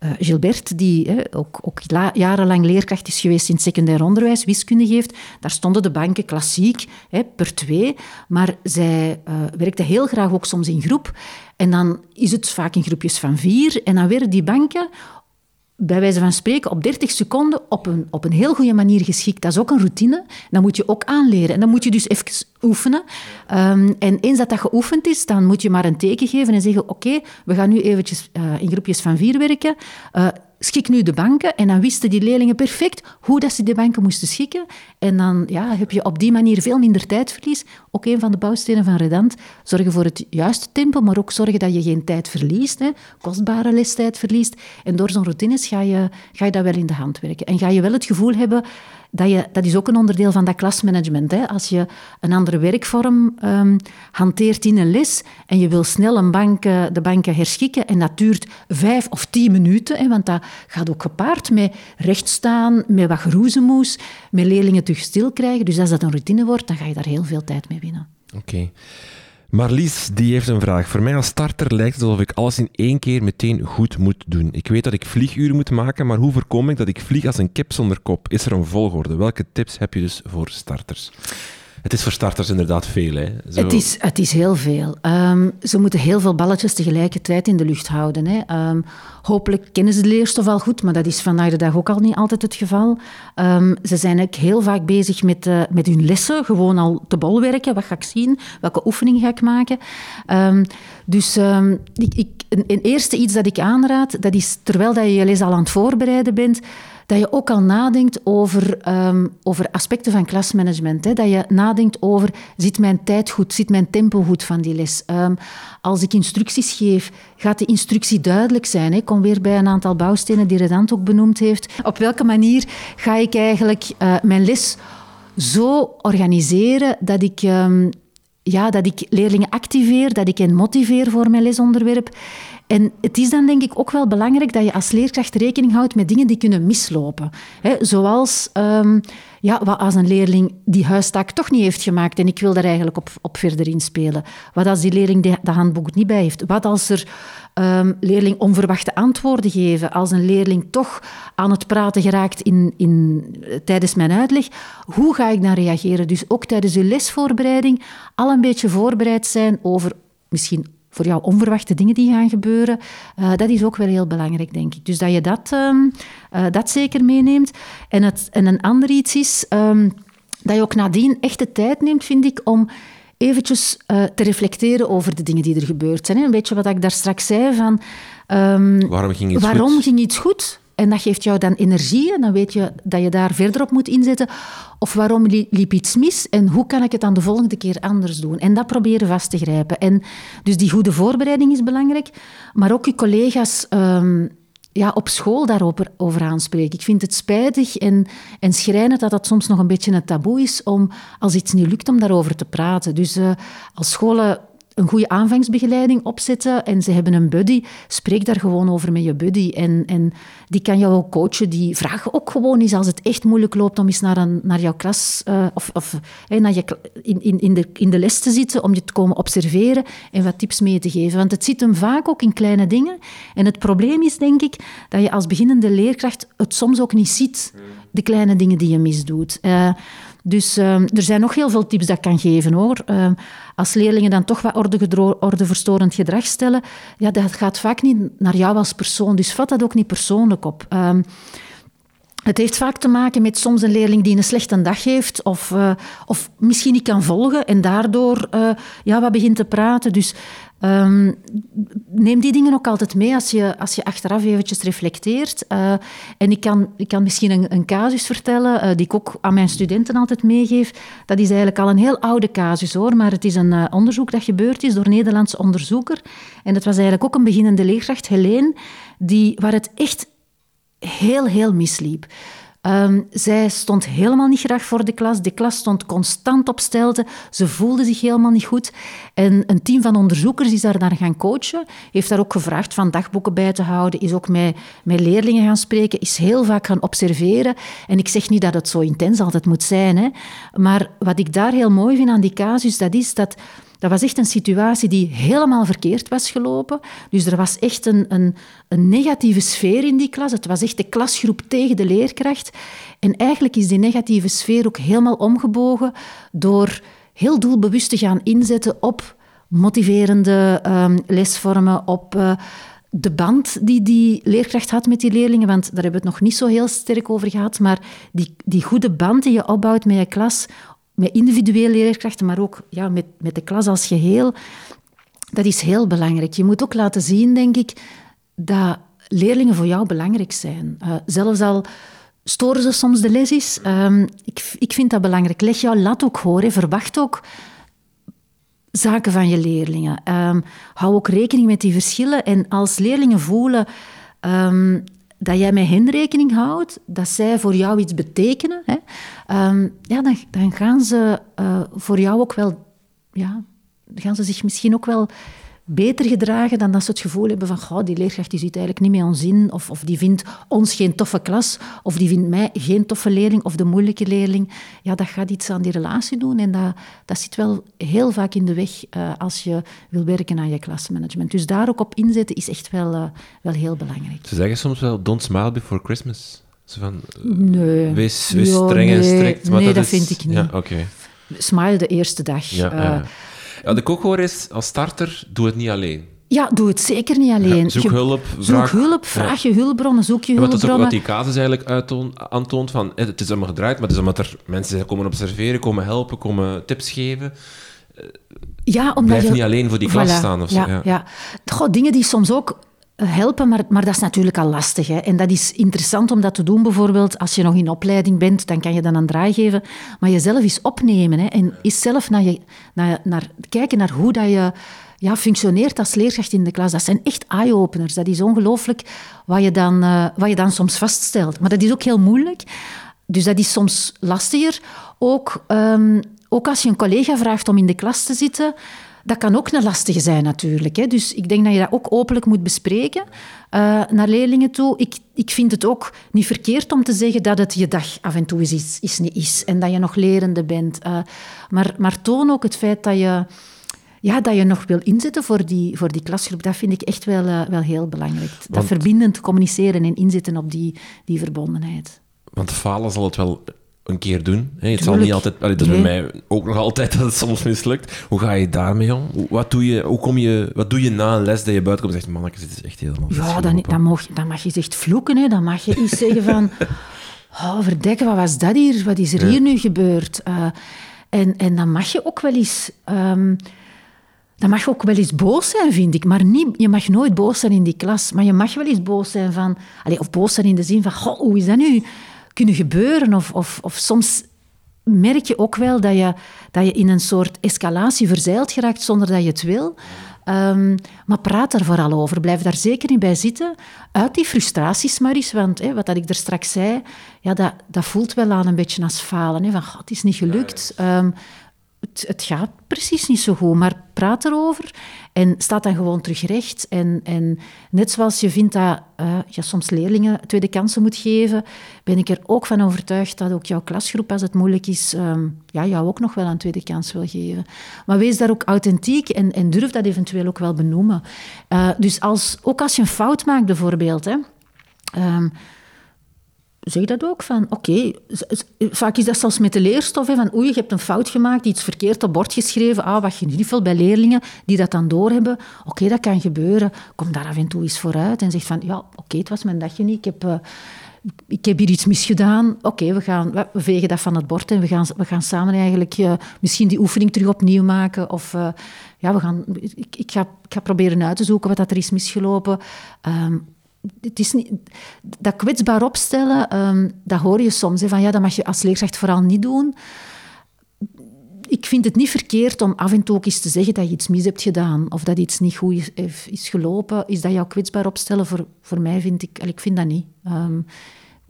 uh, Gilbert, die ook, ook jarenlang leerkracht is geweest in het secundair onderwijs, wiskunde geeft, daar stonden de banken klassiek per twee, maar zij uh, werkte heel graag ook soms in groep. En dan is het vaak in groepjes van vier. En dan werden die banken bij wijze van spreken op 30 seconden op een, op een heel goede manier geschikt. Dat is ook een routine. Dat moet je ook aanleren. En dan moet je dus even oefenen. Um, en eens dat dat geoefend is, dan moet je maar een teken geven en zeggen: Oké, we gaan nu eventjes uh, in groepjes van vier werken. Uh, schik nu de banken. En dan wisten die leerlingen perfect hoe dat ze de banken moesten schikken. En dan ja, heb je op die manier veel minder tijdverlies. Ook een van de bouwstenen van Redant. Zorgen voor het juiste tempo, maar ook zorgen dat je geen tijd verliest. Hè. Kostbare lestijd verliest. En door zo'n routines ga je, ga je dat wel in de hand werken. En ga je wel het gevoel hebben dat, dat is ook een onderdeel van dat klasmanagement. Hè. Als je een andere werkvorm um, hanteert in een les en je wil snel een bank, de banken herschikken en dat duurt vijf of tien minuten, hè, want dat gaat ook gepaard met rechtstaan, met wat geroezemoes, met leerlingen terug stil krijgen. Dus als dat een routine wordt, dan ga je daar heel veel tijd mee winnen. Oké. Marlies die heeft een vraag. Voor mij als starter lijkt het alsof ik alles in één keer meteen goed moet doen. Ik weet dat ik vlieguren moet maken, maar hoe voorkom ik dat ik vlieg als een kip zonder kop? Is er een volgorde? Welke tips heb je dus voor starters? Het is voor starters inderdaad veel. Hè? Zo... Het, is, het is heel veel. Um, ze moeten heel veel balletjes tegelijkertijd in de lucht houden. Hè. Um, hopelijk kennen ze de leerstof al goed, maar dat is vandaag de dag ook al niet altijd het geval. Um, ze zijn ook heel vaak bezig met, uh, met hun lessen, gewoon al te bolwerken. Wat ga ik zien? Welke oefening ga ik maken? dus ik, ik, een, een eerste iets dat ik aanraad, dat is terwijl dat je je les al aan het voorbereiden bent, dat je ook al nadenkt over, um, over aspecten van klasmanagement. Hè? Dat je nadenkt over, zit mijn tijd goed, zit mijn tempo goed van die les? Um, als ik instructies geef, gaat de instructie duidelijk zijn? Ik kom weer bij een aantal bouwstenen die Redant ook benoemd heeft. Op welke manier ga ik eigenlijk uh, mijn les zo organiseren dat ik... Um, ja, dat ik leerlingen activeer, dat ik hen motiveer voor mijn lesonderwerp. En het is dan denk ik ook wel belangrijk dat je als leerkracht rekening houdt met dingen die kunnen mislopen. He, zoals um, ja, wat als een leerling die huistaak toch niet heeft gemaakt en ik wil daar eigenlijk op, op verder inspelen. Wat als die leerling de, handboek niet bij heeft? Wat als er um, leerling onverwachte antwoorden geven? Als een leerling toch aan het praten geraakt in, in, tijdens mijn uitleg, hoe ga ik dan reageren? Dus ook tijdens uw lesvoorbereiding al een beetje voorbereid zijn over misschien voor jou onverwachte dingen die gaan gebeuren. Uh, dat is ook wel heel belangrijk, denk ik. Dus dat je dat, um, uh, dat zeker meeneemt. En, het, en een ander iets is um, dat je ook nadien echt de tijd neemt, vind ik, om eventjes uh, te reflecteren over de dingen die er gebeurd zijn. Een beetje wat ik daar straks zei van... Um, waarom ging iets waarom goed? ging iets goed? En dat geeft jou dan energie en dan weet je dat je daar verder op moet inzetten. Of waarom liep iets mis en hoe kan ik het dan de volgende keer anders doen? En dat proberen vast te grijpen. En dus die goede voorbereiding is belangrijk, maar ook je collega's um, ja, op school daarover over aanspreken. Ik vind het spijtig en, en schrijnend dat dat soms nog een beetje een taboe is om, als iets niet lukt, om daarover te praten. Dus uh, als scholen een goede aanvangsbegeleiding opzetten en ze hebben een buddy, spreek daar gewoon over met je buddy. En, en die kan jou ook coachen. Die vragen ook gewoon eens als het echt moeilijk loopt om eens naar, een, naar jouw klas uh, of, of naar je, in, in, in, de, in de les te zitten, om je te komen observeren en wat tips mee te geven. Want het zit hem vaak ook in kleine dingen. En het probleem is, denk ik, dat je als beginnende leerkracht het soms ook niet ziet, de kleine dingen die je misdoet. Uh, dus um, er zijn nog heel veel tips dat ik kan geven hoor. Um, als leerlingen dan toch wat orde ordeverstorend gedrag stellen, ja, dat gaat vaak niet naar jou als persoon. Dus vat dat ook niet persoonlijk op. Um, het heeft vaak te maken met soms een leerling die een slechte dag heeft of, uh, of misschien niet kan volgen en daardoor uh, ja, wat begint te praten. Dus um, neem die dingen ook altijd mee als je, als je achteraf eventjes reflecteert. Uh, en ik kan, ik kan misschien een, een casus vertellen die ik ook aan mijn studenten altijd meegeef. Dat is eigenlijk al een heel oude casus hoor, maar het is een onderzoek dat gebeurd is door een Nederlandse onderzoeker. En het was eigenlijk ook een beginnende leerkracht, Helene, die, waar het echt heel, heel misliep. Um, zij stond helemaal niet graag voor de klas. De klas stond constant op stelte. Ze voelde zich helemaal niet goed. En een team van onderzoekers is daar naar gaan coachen. Heeft daar ook gevraagd van dagboeken bij te houden. Is ook met, met leerlingen gaan spreken. Is heel vaak gaan observeren. En ik zeg niet dat het zo intens altijd moet zijn. Hè. Maar wat ik daar heel mooi vind aan die casus, dat is dat dat was echt een situatie die helemaal verkeerd was gelopen. Dus er was echt een, een, een negatieve sfeer in die klas. Het was echt de klasgroep tegen de leerkracht. En eigenlijk is die negatieve sfeer ook helemaal omgebogen door heel doelbewust te gaan inzetten op motiverende um, lesvormen, op uh, de band die die leerkracht had met die leerlingen, want daar hebben we het nog niet zo heel sterk over gehad, maar die, die goede band die je opbouwt met je klas met individuele leerkrachten, maar ook ja, met, met de klas als geheel. Dat is heel belangrijk. Je moet ook laten zien, denk ik, dat leerlingen voor jou belangrijk zijn. Uh, zelfs al storen ze soms de les is. Um, ik, ik vind dat belangrijk. Leg jouw lat ook hoor. Verwacht ook zaken van je leerlingen. Um, hou ook rekening met die verschillen. En als leerlingen voelen um, dat jij met hen rekening houdt, dat zij voor jou iets betekenen, hè, um, ja, dan, gaan ze uh, voor jou ook wel, ja, gaan ze zich misschien ook wel beter gedragen dan dat ze het gevoel hebben van goh, die leerkracht die zit eigenlijk niet met ons in, of, of die vindt ons geen toffe klas, of die vindt mij geen toffe leerling, of de moeilijke leerling. Ja, dat gaat iets aan die relatie doen en dat, dat zit wel heel vaak in de weg uh, als je wil werken aan je klasmanagement. Dus daar ook op inzetten is echt wel, uh, wel heel belangrijk. Ze zeggen soms wel, don't smile before Christmas. Zo van, uh, nee. Wees, wees ja, streng nee, en strikt. Maar nee, dat, dat is, vind ik niet. Ja, okay. Smile de eerste dag. Ja, ja. Ja, de kookhoor is als starter, doe het niet alleen. Ja, doe het zeker niet alleen. Ja, zoek hulp. Vraag, zoek hulp, vraag je hulpbronnen, zoek je hulpbronnen. Wat, wat die casus eigenlijk aantoont, van, het is allemaal gedraaid, maar het is omdat er mensen komen observeren, komen helpen, komen tips geven. Ja, omdat Blijf je, niet alleen voor die klas staan. Of ja, zo, ja. ja. Goh, dingen die soms ook helpen, maar, maar dat is natuurlijk al lastig. Hè. En dat is interessant om dat te doen, bijvoorbeeld als je nog in opleiding bent, dan kan je dan een draai geven. Maar jezelf eens opnemen hè, en eens zelf naar je, naar, naar, kijken naar hoe dat je ja, functioneert als leerkracht in de klas. Dat zijn echt eye-openers. Dat is ongelooflijk wat, je dan, uh, wat je dan soms vaststelt. Maar dat is ook heel moeilijk. Dus dat is soms lastiger. Ook, um, ook als je een collega vraagt om in de klas te zitten dat kan ook een lastige zijn natuurlijk. Hè. Dus ik denk dat je dat ook openlijk moet bespreken uh, naar leerlingen toe. Ik, ik vind het ook niet verkeerd om te zeggen dat het je dag af en toe is, is, niet is. En dat je nog lerende bent. Uh, maar, maar toon ook het feit dat je, ja, dat je nog wil inzetten voor die, voor die klasgroep. Dat vind ik echt wel, uh, wel heel belangrijk. Dat verbindend communiceren en inzetten op die, die verbondenheid. Want falen zal het wel een keer doen. Hè. Het zal niet altijd... Allee, dat is nee. bij mij ook nog altijd dat het soms mislukt. Hoe ga je daarmee om? Wat doe je, hoe kom je, wat doe je na een les dat je buiten komt en zegt, manneke, dit is echt helemaal Ja, dan, dan, mag, dan mag je echt vloeken. Hè. Dan mag je iets zeggen van... Oh, verdekken, wat was dat hier? Wat is er ja. hier nu gebeurd? Uh, en, en dan mag je ook wel eens... Um, dan mag je ook wel eens boos zijn, vind ik. Maar niet, je mag nooit boos zijn in die klas. Maar je mag wel eens boos zijn van... Allez, of boos zijn in de zin van... Goh, hoe is dat nu kunnen gebeuren? Of, of, of soms merk je ook wel dat je, dat je in een soort escalatie verzeild geraakt zonder dat je het wil. Um, maar praat er vooral over. Blijf daar zeker niet bij zitten. Uit die frustraties maar eens. Want hè, wat dat ik er straks zei, ja, dat, dat voelt wel aan een beetje als falen. Hè, van, god, het is niet gelukt. Um, het gaat precies niet zo goed, maar praat erover en staat dan gewoon terug recht. En, en net zoals je vindt dat uh, je soms leerlingen tweede kansen moet geven, ben ik er ook van overtuigd dat ook jouw klasgroep, als het moeilijk is, um, ja, jou ook nog wel een tweede kans wil geven. Maar wees daar ook authentiek en, en durf dat eventueel ook wel benoemen. Uh, dus als, ook als je een fout maakt bijvoorbeeld, hè, um, zeg dat ook van, oké, vaak is dat zelfs met de leerstof, van oei, je hebt een fout gemaakt, iets verkeerd op bord geschreven, ah, wat veel bij leerlingen die dat dan doorhebben, oké, dat kan gebeuren, kom daar af en toe eens vooruit en zeg van, ja, oké, het was mijn dagje niet, ik heb... Uh, ik heb hier iets misgedaan. Oké, we gaan we vegen dat van het bord en we gaan, we gaan samen eigenlijk uh, misschien die oefening terug opnieuw maken. Of uh, ja, we gaan, ik, ik, ga, ik ga proberen uit te zoeken wat dat er is misgelopen. Um, het is niet, dat kwetsbaar opstellen, um, dat hoor je soms. Hè, van ja, dat mag je als leerkracht vooral niet doen. Ik vind het niet verkeerd om af en toe ook eens te zeggen dat je iets mis hebt gedaan of dat iets niet goed is, gelopen. Is dat jou kwetsbaar opstellen? Voor, voor mij vind ik, ik vind dat niet. Um,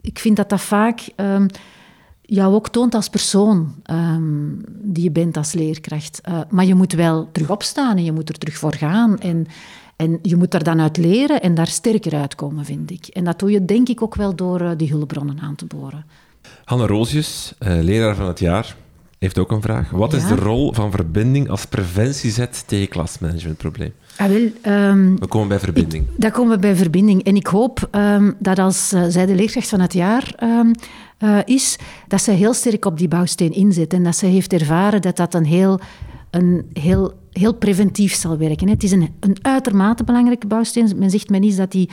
ik vind dat dat vaak um, jou ook toont als persoon die je bent als leerkracht. Uh, maar je moet wel terug opstaan en je moet er terug voor gaan. En en je moet er dan uit leren en daar sterker uitkomen, vind ik. En dat doe je denk ik ook wel door uh, die hulpbronnen aan te boren. Hanne Roosjes, uh, leraar van het jaar, heeft ook een vraag. Wat is de rol van verbinding als preventiezet tegen klasmanagementprobleem? Ah, wel, um, we komen bij verbinding. Ik, daar komen we bij verbinding. En ik hoop um, dat als uh, zij de leerkracht van het jaar um, is, dat zij heel sterk op die bouwsteen inzet. En dat ze heeft ervaren dat dat een heel, een heel heel preventief zal werken. Het is een, een uitermate belangrijke bouwsteen. Men zegt men is dat die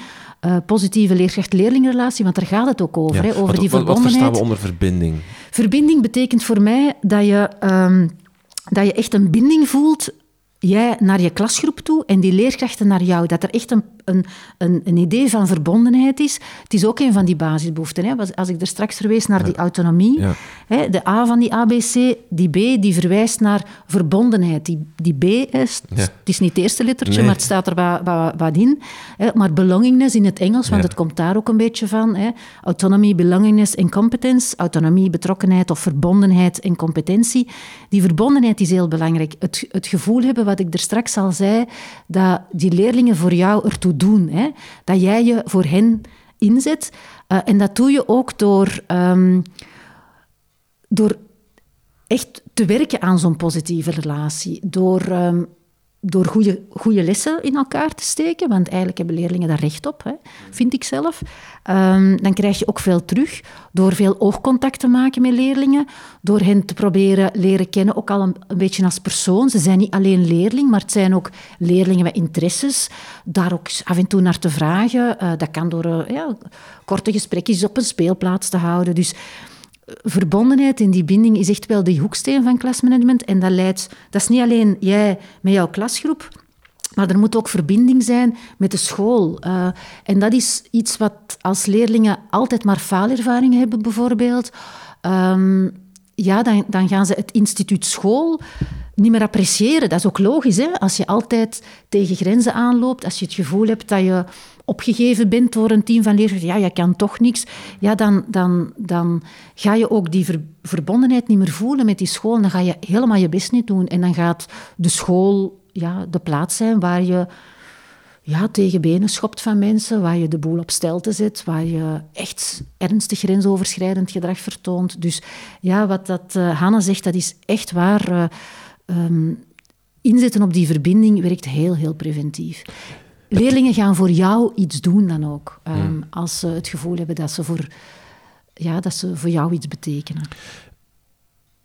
uh, positieve leerkracht-leerlingrelatie, want daar gaat het ook over, hè, over wat, die verbondenheid. Wat verstaan we onder verbinding? Verbinding betekent voor mij dat je, um, dat je echt een binding voelt jij naar je klasgroep toe en die leerkrachten naar jou. Dat er echt een, een, een, een idee van verbondenheid is. Het is ook een van die basisbehoeften. Hè. Als ik er straks verwees naar die autonomie. Hè, de A van die ABC, die B, die verwijst naar verbondenheid. Die, die B, is, het is niet het eerste lettertje, maar het staat er wat, wat, wat in. Hè. Maar belongingness in het Engels, want het komt daar ook een beetje van. Hè. Autonomie, belongingness en competence. Autonomie, betrokkenheid of verbondenheid en competentie. Die verbondenheid is heel belangrijk. Het, het gevoel hebben wat ik er straks al zei, dat die leerlingen voor jou ertoe doen. Hè? Dat jij je voor hen inzet. Uh, en dat doe je ook door, um, door echt te werken aan zo'n positieve relatie. Door um, door goede, goede lessen in elkaar te steken, want eigenlijk hebben leerlingen daar recht op, hè, vind ik zelf. Um, dan krijg je ook veel terug door veel oogcontact te maken met leerlingen, door hen te proberen leren kennen, ook al een, beetje als persoon. Ze zijn niet alleen leerling, maar het zijn ook leerlingen met interesses. Daar ook af en toe naar te vragen. Uh, dat kan door uh, ja, korte gesprekjes op een speelplaats te houden. Dus verbondenheid en die binding is echt wel de hoeksteen van klasmanagement. En dat leidt, dat is niet alleen jij met jouw klasgroep, maar er moet ook verbinding zijn met de school. Uh, en dat is iets wat als leerlingen altijd maar faalervaringen hebben, bijvoorbeeld. Um, ja, dan, dan gaan ze het instituut school niet meer appreciëren. Dat is ook logisch, hè? Als je altijd tegen grenzen aanloopt, als je het gevoel hebt dat je opgegeven bent door een team van leerkrachten, ja, je kan toch niks, ja, dan, dan, dan ga je ook die verbondenheid niet meer voelen met die school. Dan ga je helemaal je best niet doen. En dan gaat de school ja, de plaats zijn waar je ja, tegen benen schopt van mensen, waar je de boel op stelte zet, waar je echt ernstig grensoverschrijdend gedrag vertoont. Dus ja, wat dat uh, Hanne zegt, dat is echt waar. Uh, um, inzetten op die verbinding werkt heel, heel preventief. Leerlingen gaan voor jou iets doen dan ook, um, als ze het gevoel hebben dat ze, voor, ja, dat ze voor jou iets betekenen.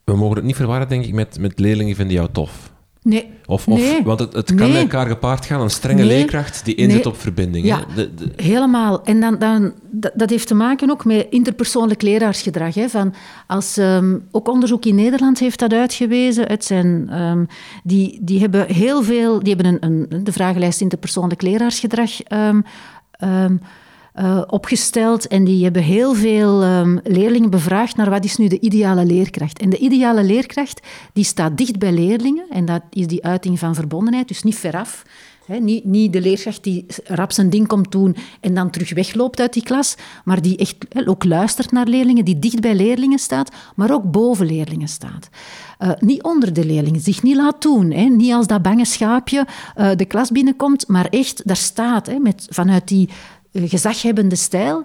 We mogen het niet verwarren, denk ik, met, met leerlingen vinden jou tof. Nee. Of, of, nee. Want het, het kan met elkaar gepaard gaan, een strenge nee. leerkracht die inzet op verbinding. Ja, de, de... helemaal. En dan, dan, dat heeft te maken ook met interpersoonlijk leraarsgedrag. Hè. Van als, um, ook onderzoek in Nederland heeft dat uitgewezen. Het zijn, um, die, die hebben heel veel... Die hebben een, een, de vragenlijst interpersoonlijk leraarsgedrag um, uh, opgesteld en die hebben heel veel um, leerlingen bevraagd naar wat is nu de ideale leerkracht. En de ideale leerkracht die staat dicht bij leerlingen en dat is die uiting van verbondenheid, dus niet veraf. He, niet, niet, de leerkracht die rap zijn ding komt doen en dan terug wegloopt uit die klas, maar die echt ook luistert naar leerlingen, die dicht bij leerlingen staat, maar ook boven leerlingen staat. Uh, niet onder de leerlingen, zich niet laat doen. Niet als dat bange schaapje uh, de klas binnenkomt, maar echt daar staat, met, vanuit die gezaghebbende stijl,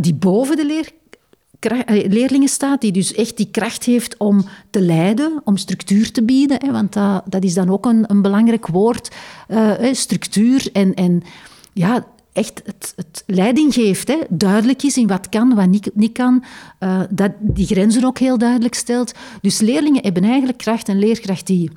die boven de leer, leerlingen staat, die dus echt die kracht heeft om te leiden, om structuur te bieden. Hè, want dat, dat is dan ook een, een belangrijk woord, structuur en, en ja, echt het, het leiding geeft, hè, duidelijk is in wat kan, wat niet, niet kan, dat die grenzen ook heel duidelijk stelt. Dus leerlingen hebben eigenlijk kracht, een leerkracht die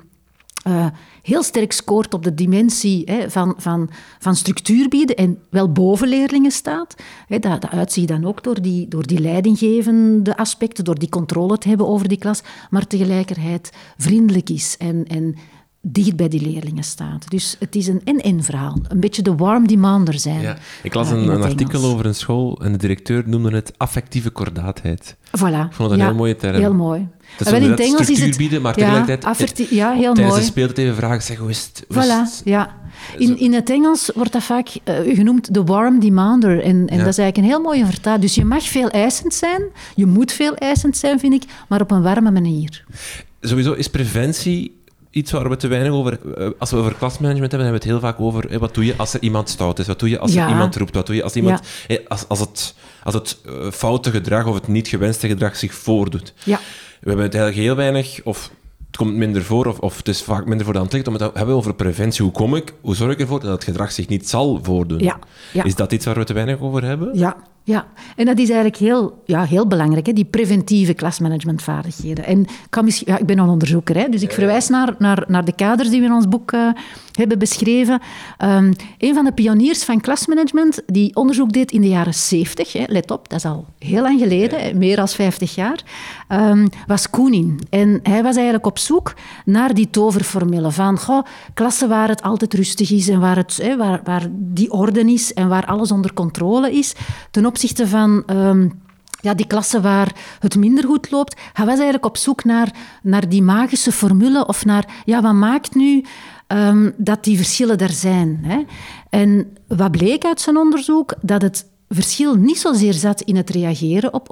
uh, heel sterk scoort op de dimensie hè, van, van, van structuur bieden en wel boven leerlingen staat. Hè, dat, dat uitzie je dan ook door die, door die leidinggevende aspecten, door die controle te hebben over die klas, maar tegelijkertijd vriendelijk is en, en dicht bij die leerlingen staat. Dus het is een en-en verhaal. Een beetje de warm demander zijn. Ja, ik las een, een artikel over een school en de directeur noemde het affectieve kordaatheid. Voilà. Ik vond dat een heel mooie term. Heel mooi. Dat is in het Engels is het... bieden, maar tegelijkertijd... Ja, heel tijdens mooi. de speeltijd even vragen, zeg, hoe is het? voilà, ja. In, in het Engels wordt dat vaak uh, genoemd de warm demander. En, en dat is eigenlijk een heel mooie vertaal. Dus je mag veel eisend zijn, je moet veel eisend zijn, vind ik, maar op een warme manier. Sowieso is preventie iets waar we te weinig over... Eh, als we over klasmanagement hebben, hebben we het heel vaak over... wat doe je als er iemand stout is? Wat doe je als er iemand roept? Wat doe je als iemand... als, als het, als het foute gedrag of het niet gewenste gedrag zich voordoet? Ja. We hebben het eigenlijk heel weinig... Of het komt minder voor, of, of het is vaak minder voor de hand ligt, om het te hebben over preventie. Hoe kom ik, hoe zorg ik ervoor dat het gedrag zich niet zal voordoen? Ja, ja. Is dat iets waar we te weinig over hebben? Ja, ja, en dat is eigenlijk heel, ja, heel belangrijk, hè, die preventieve klasmanagementvaardigheden. En kan misschien, ja, ik ben een onderzoeker, hè, dus ik verwijs naar, naar, naar de kaders die we in ons boek uh, hebben beschreven. Um, een van de pioniers van klasmanagement die onderzoek deed in de jaren 70, hè, let op, dat is al heel lang geleden, meer dan 50 jaar, um, was Koenin. En hij was eigenlijk op zoek naar die toverformule van goh, klassen waar het altijd rustig is en waar, het, hè, waar, waar die orde is en waar alles onder controle is, ten opzichte van... Um, ja, die klassen waar het minder goed loopt. Hij was eigenlijk op zoek naar, naar die magische formule of naar, ja, wat maakt nu um, dat die verschillen er zijn? Hè? En wat bleek uit zijn onderzoek? Dat het verschil niet zozeer zat in het reageren op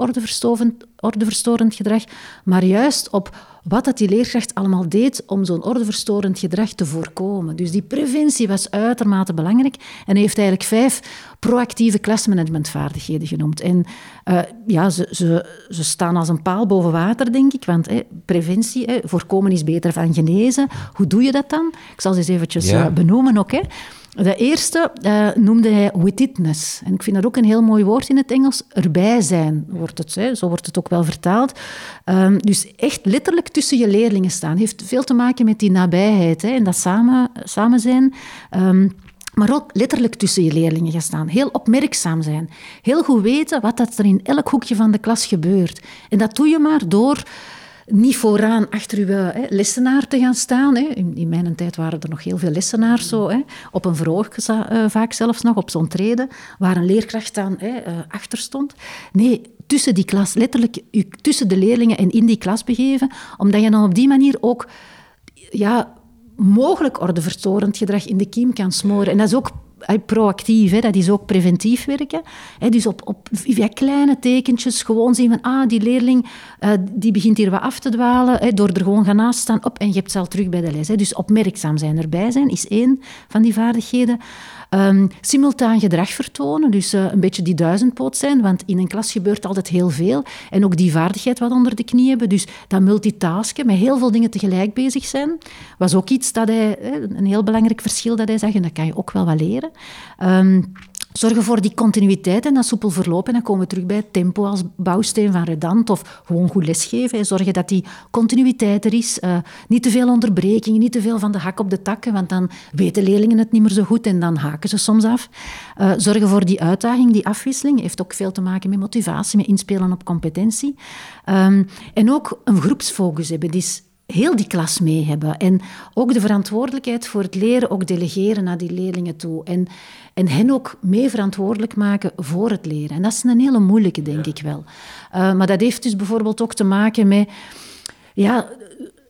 ordeverstorend gedrag, maar juist op wat dat die leerkracht allemaal deed om zo'n ordeverstorend gedrag te voorkomen. Dus die preventie was uitermate belangrijk en hij heeft eigenlijk vijf proactieve klasmanagementvaardigheden genoemd. En uh, ja, ze, ze, ze, staan als een paal boven water, denk ik, want preventie, voorkomen is beter dan genezen. Hoe doe je dat dan? Ik zal ze eens eventjes ja. uh, benoemen ook. Hè. De eerste uh, noemde hij witness. En ik vind dat ook een heel mooi woord in het Engels. Erbij zijn, wordt het, hè. zo wordt het ook wel vertaald. Um, dus echt letterlijk tussen je leerlingen staan. Heeft veel te maken met die nabijheid hè, en dat samen, samen zijn. Um, maar ook letterlijk tussen je leerlingen gaan staan. Heel opmerkzaam zijn. Heel goed weten wat dat er in elk hoekje van de klas gebeurt. En dat doe je maar door niet vooraan achter uw hè, lessenaar te gaan staan. Hè. In, in, mijn tijd waren er nog heel veel lessenaars zo, hè. op een verhoog uh, vaak zelfs nog, op zo'n treden, waar een leerkracht dan hè, uh, achter stond. Nee, tussen die klas, letterlijk u, tussen de leerlingen en in die klas begeven, omdat je dan op die manier ook ja, mogelijk ordeverstorend gedrag in de kiem kan smoren. En dat is ook proactief, hè, dat is ook preventief werken. Hè, dus op, op, via kleine tekentjes gewoon zien van, ah, die leerling uh, die begint hier wat af te dwalen, hè, door er gewoon gaan naast staan, op, en je hebt ze al terug bij de les. Hè. Dus opmerkzaam zijn, erbij zijn, is één van die vaardigheden. Um, simultaan gedrag vertonen, dus uh, een beetje die duizendpoot zijn, want in een klas gebeurt altijd heel veel. En ook die vaardigheid wat onder de knie hebben, dus dat multitasken, met heel veel dingen tegelijk bezig zijn, was ook iets dat hij, een heel belangrijk verschil dat hij zag, en dat kan je ook wel wat leren. Um, Zorgen voor die continuïteit en dat soepel verlopen. En dan komen we terug bij tempo als bouwsteen van redant of gewoon goed lesgeven. Zorgen dat die continuïteit er is. Uh, niet te veel onderbrekingen, niet te veel van de hak op de takken, want dan weten leerlingen het niet meer zo goed en dan haken ze soms af. Uh, zorgen voor die uitdaging, die afwisseling. Heeft ook veel te maken met motivatie, met inspelen op competentie. Um, en ook een groepsfocus hebben. Dus heel die klas mee hebben. En ook de verantwoordelijkheid voor het leren ook delegeren naar die leerlingen toe. En, en hen ook mee verantwoordelijk maken voor het leren. En dat is een hele moeilijke, denk ik wel. Uh, maar dat heeft dus bijvoorbeeld ook te maken met... Ja,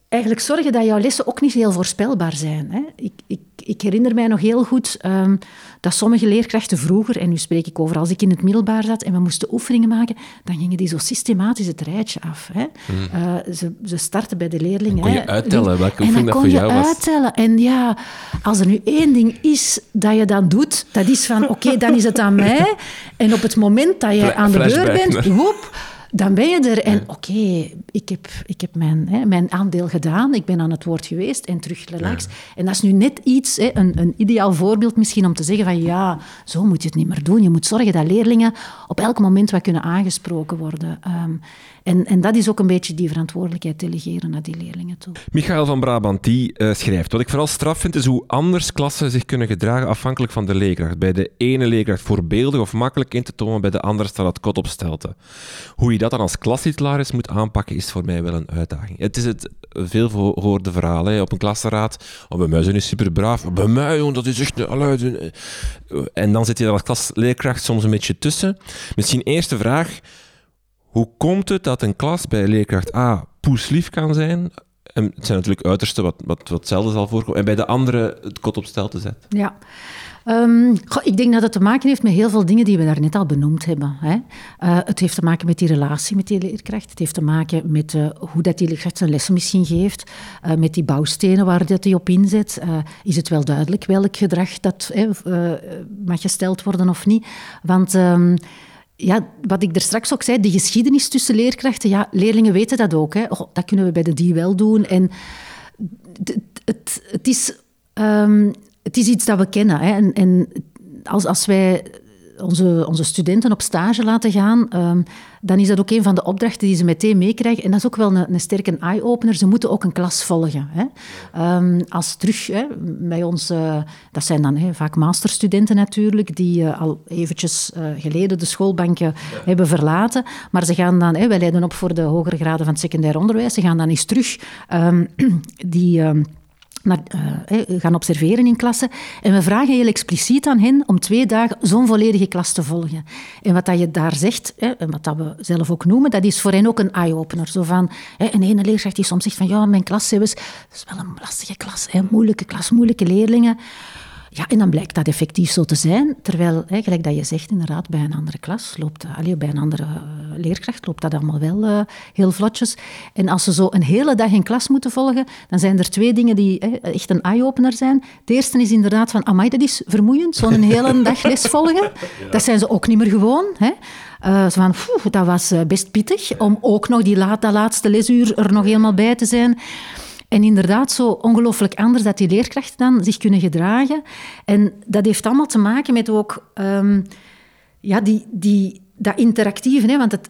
eigenlijk zorgen dat jouw lessen ook niet heel voorspelbaar zijn. Hè. Ik, ik, ik, herinner mij nog heel goed um, dat sommige leerkrachten vroeger, en nu spreek ik over als ik in het middelbaar zat en we moesten oefeningen maken, dan gingen die zo systematisch het rijtje af. Hè. Mm. Uh, ze, ze starten bij de leerlingen. kon je uittellen welke oefening dat voor jou was. uittellen. En ja, als er nu één ding is dat je dan doet, dat is van oké, okay, dan is het aan mij. En op het moment dat je aan de beurt bent, woep, dan ben je er en oké, ik heb, ik heb mijn, hè, mijn aandeel gedaan, ik ben aan het woord geweest en terug relax. En dat is nu net iets, hè, een, een ideaal voorbeeld misschien om te zeggen van ja, zo moet je het niet meer doen. Je moet zorgen dat leerlingen op elk moment wat kunnen aangesproken worden. Um, en, en dat is ook een beetje die verantwoordelijkheid delegeren naar die leerlingen toe. Michael van Brabant die, uh, schrijft: Wat ik vooral straf vind is hoe anders klassen zich kunnen gedragen afhankelijk van de leerkracht. Bij de ene leerkracht voorbeeldig of makkelijk in te tonen, bij de andere staat het kot op stelte. Hoe je dat dan als klastitularis moet aanpakken, is voor mij wel een uitdaging. Het is het veel gehoorde verhaal hè, op een klasraad. Oh, bij mij zijn super braaf. Bij mij, dat is echt... En dan zit je daar als klasleerkracht soms een beetje tussen. Misschien eerste vraag hoe komt het dat een klas bij leerkracht A poeslief kan zijn? En het zijn natuurlijk uiterste wat, wat, wat zelden zal voorkomen. En bij de andere het kot op stel te zetten. Ja. Goh, ik denk dat het te maken heeft met heel veel dingen die we daar net al benoemd hebben. Hè. Uh, het heeft te maken met die relatie met die leerkracht. Het heeft te maken met uh, hoe dat die leerkracht zijn lessen misschien geeft. Uh, met die bouwstenen waar dat hij op inzet. is het wel duidelijk welk gedrag dat mag gesteld worden of niet? Want... Um, ja, wat ik er straks ook zei, de geschiedenis tussen leerkrachten, ja, leerlingen weten dat ook. Hè. Dat kunnen we bij de die wel doen. En het, is, um, het is iets dat we kennen. Hè. En, en als, als wij onze, onze studenten op stage laten gaan, um, dan is dat ook een van de opdrachten die ze meteen meekrijgen. En dat is ook wel een, een sterke eye-opener. Ze moeten ook een klas volgen. Hè. Um, als terug hè, bij ons, uh, dat zijn dan hè, vaak masterstudenten natuurlijk, die uh, al eventjes uh, geleden de schoolbanken hebben verlaten. Maar ze gaan dan, hè, wij leiden op voor de hogere graden van het secundair onderwijs, ze gaan dan eens terug um, die naar, uh, gaan observeren in klassen. En we vragen heel expliciet aan hen om twee dagen zo'n volledige klas te volgen. En wat dat je daar zegt, hè, en wat dat we zelf ook noemen, dat is voor hen ook een eye-opener. Zo van, hè, een ene leerkracht die soms zegt van, ja, mijn klas is, is wel een lastige klas, hè, moeilijke klas, moeilijke leerlingen. Ja, en dan blijkt dat effectief zo te zijn. Terwijl, hè, gelijk dat je zegt, inderdaad, bij een andere klas loopt, allee, bij een andere uh, leerkracht loopt dat allemaal wel uh, heel vlotjes. En als ze zo een hele dag in klas moeten volgen, dan zijn er twee dingen die hè, echt een eye-opener zijn. De eerste is inderdaad van, amai, dat is vermoeiend, zo'n hele dag les volgen. Dat zijn ze ook niet meer gewoon. Hè. Uh, zo van, dat was best pittig, om ook nog die laat, dat laatste lesuur er nog helemaal bij te zijn. En inderdaad, zo ongelooflijk anders dat die leerkrachten dan zich kunnen gedragen. En dat heeft allemaal te maken met ook um, ja, die, die, dat interactieve. Hè? Want het,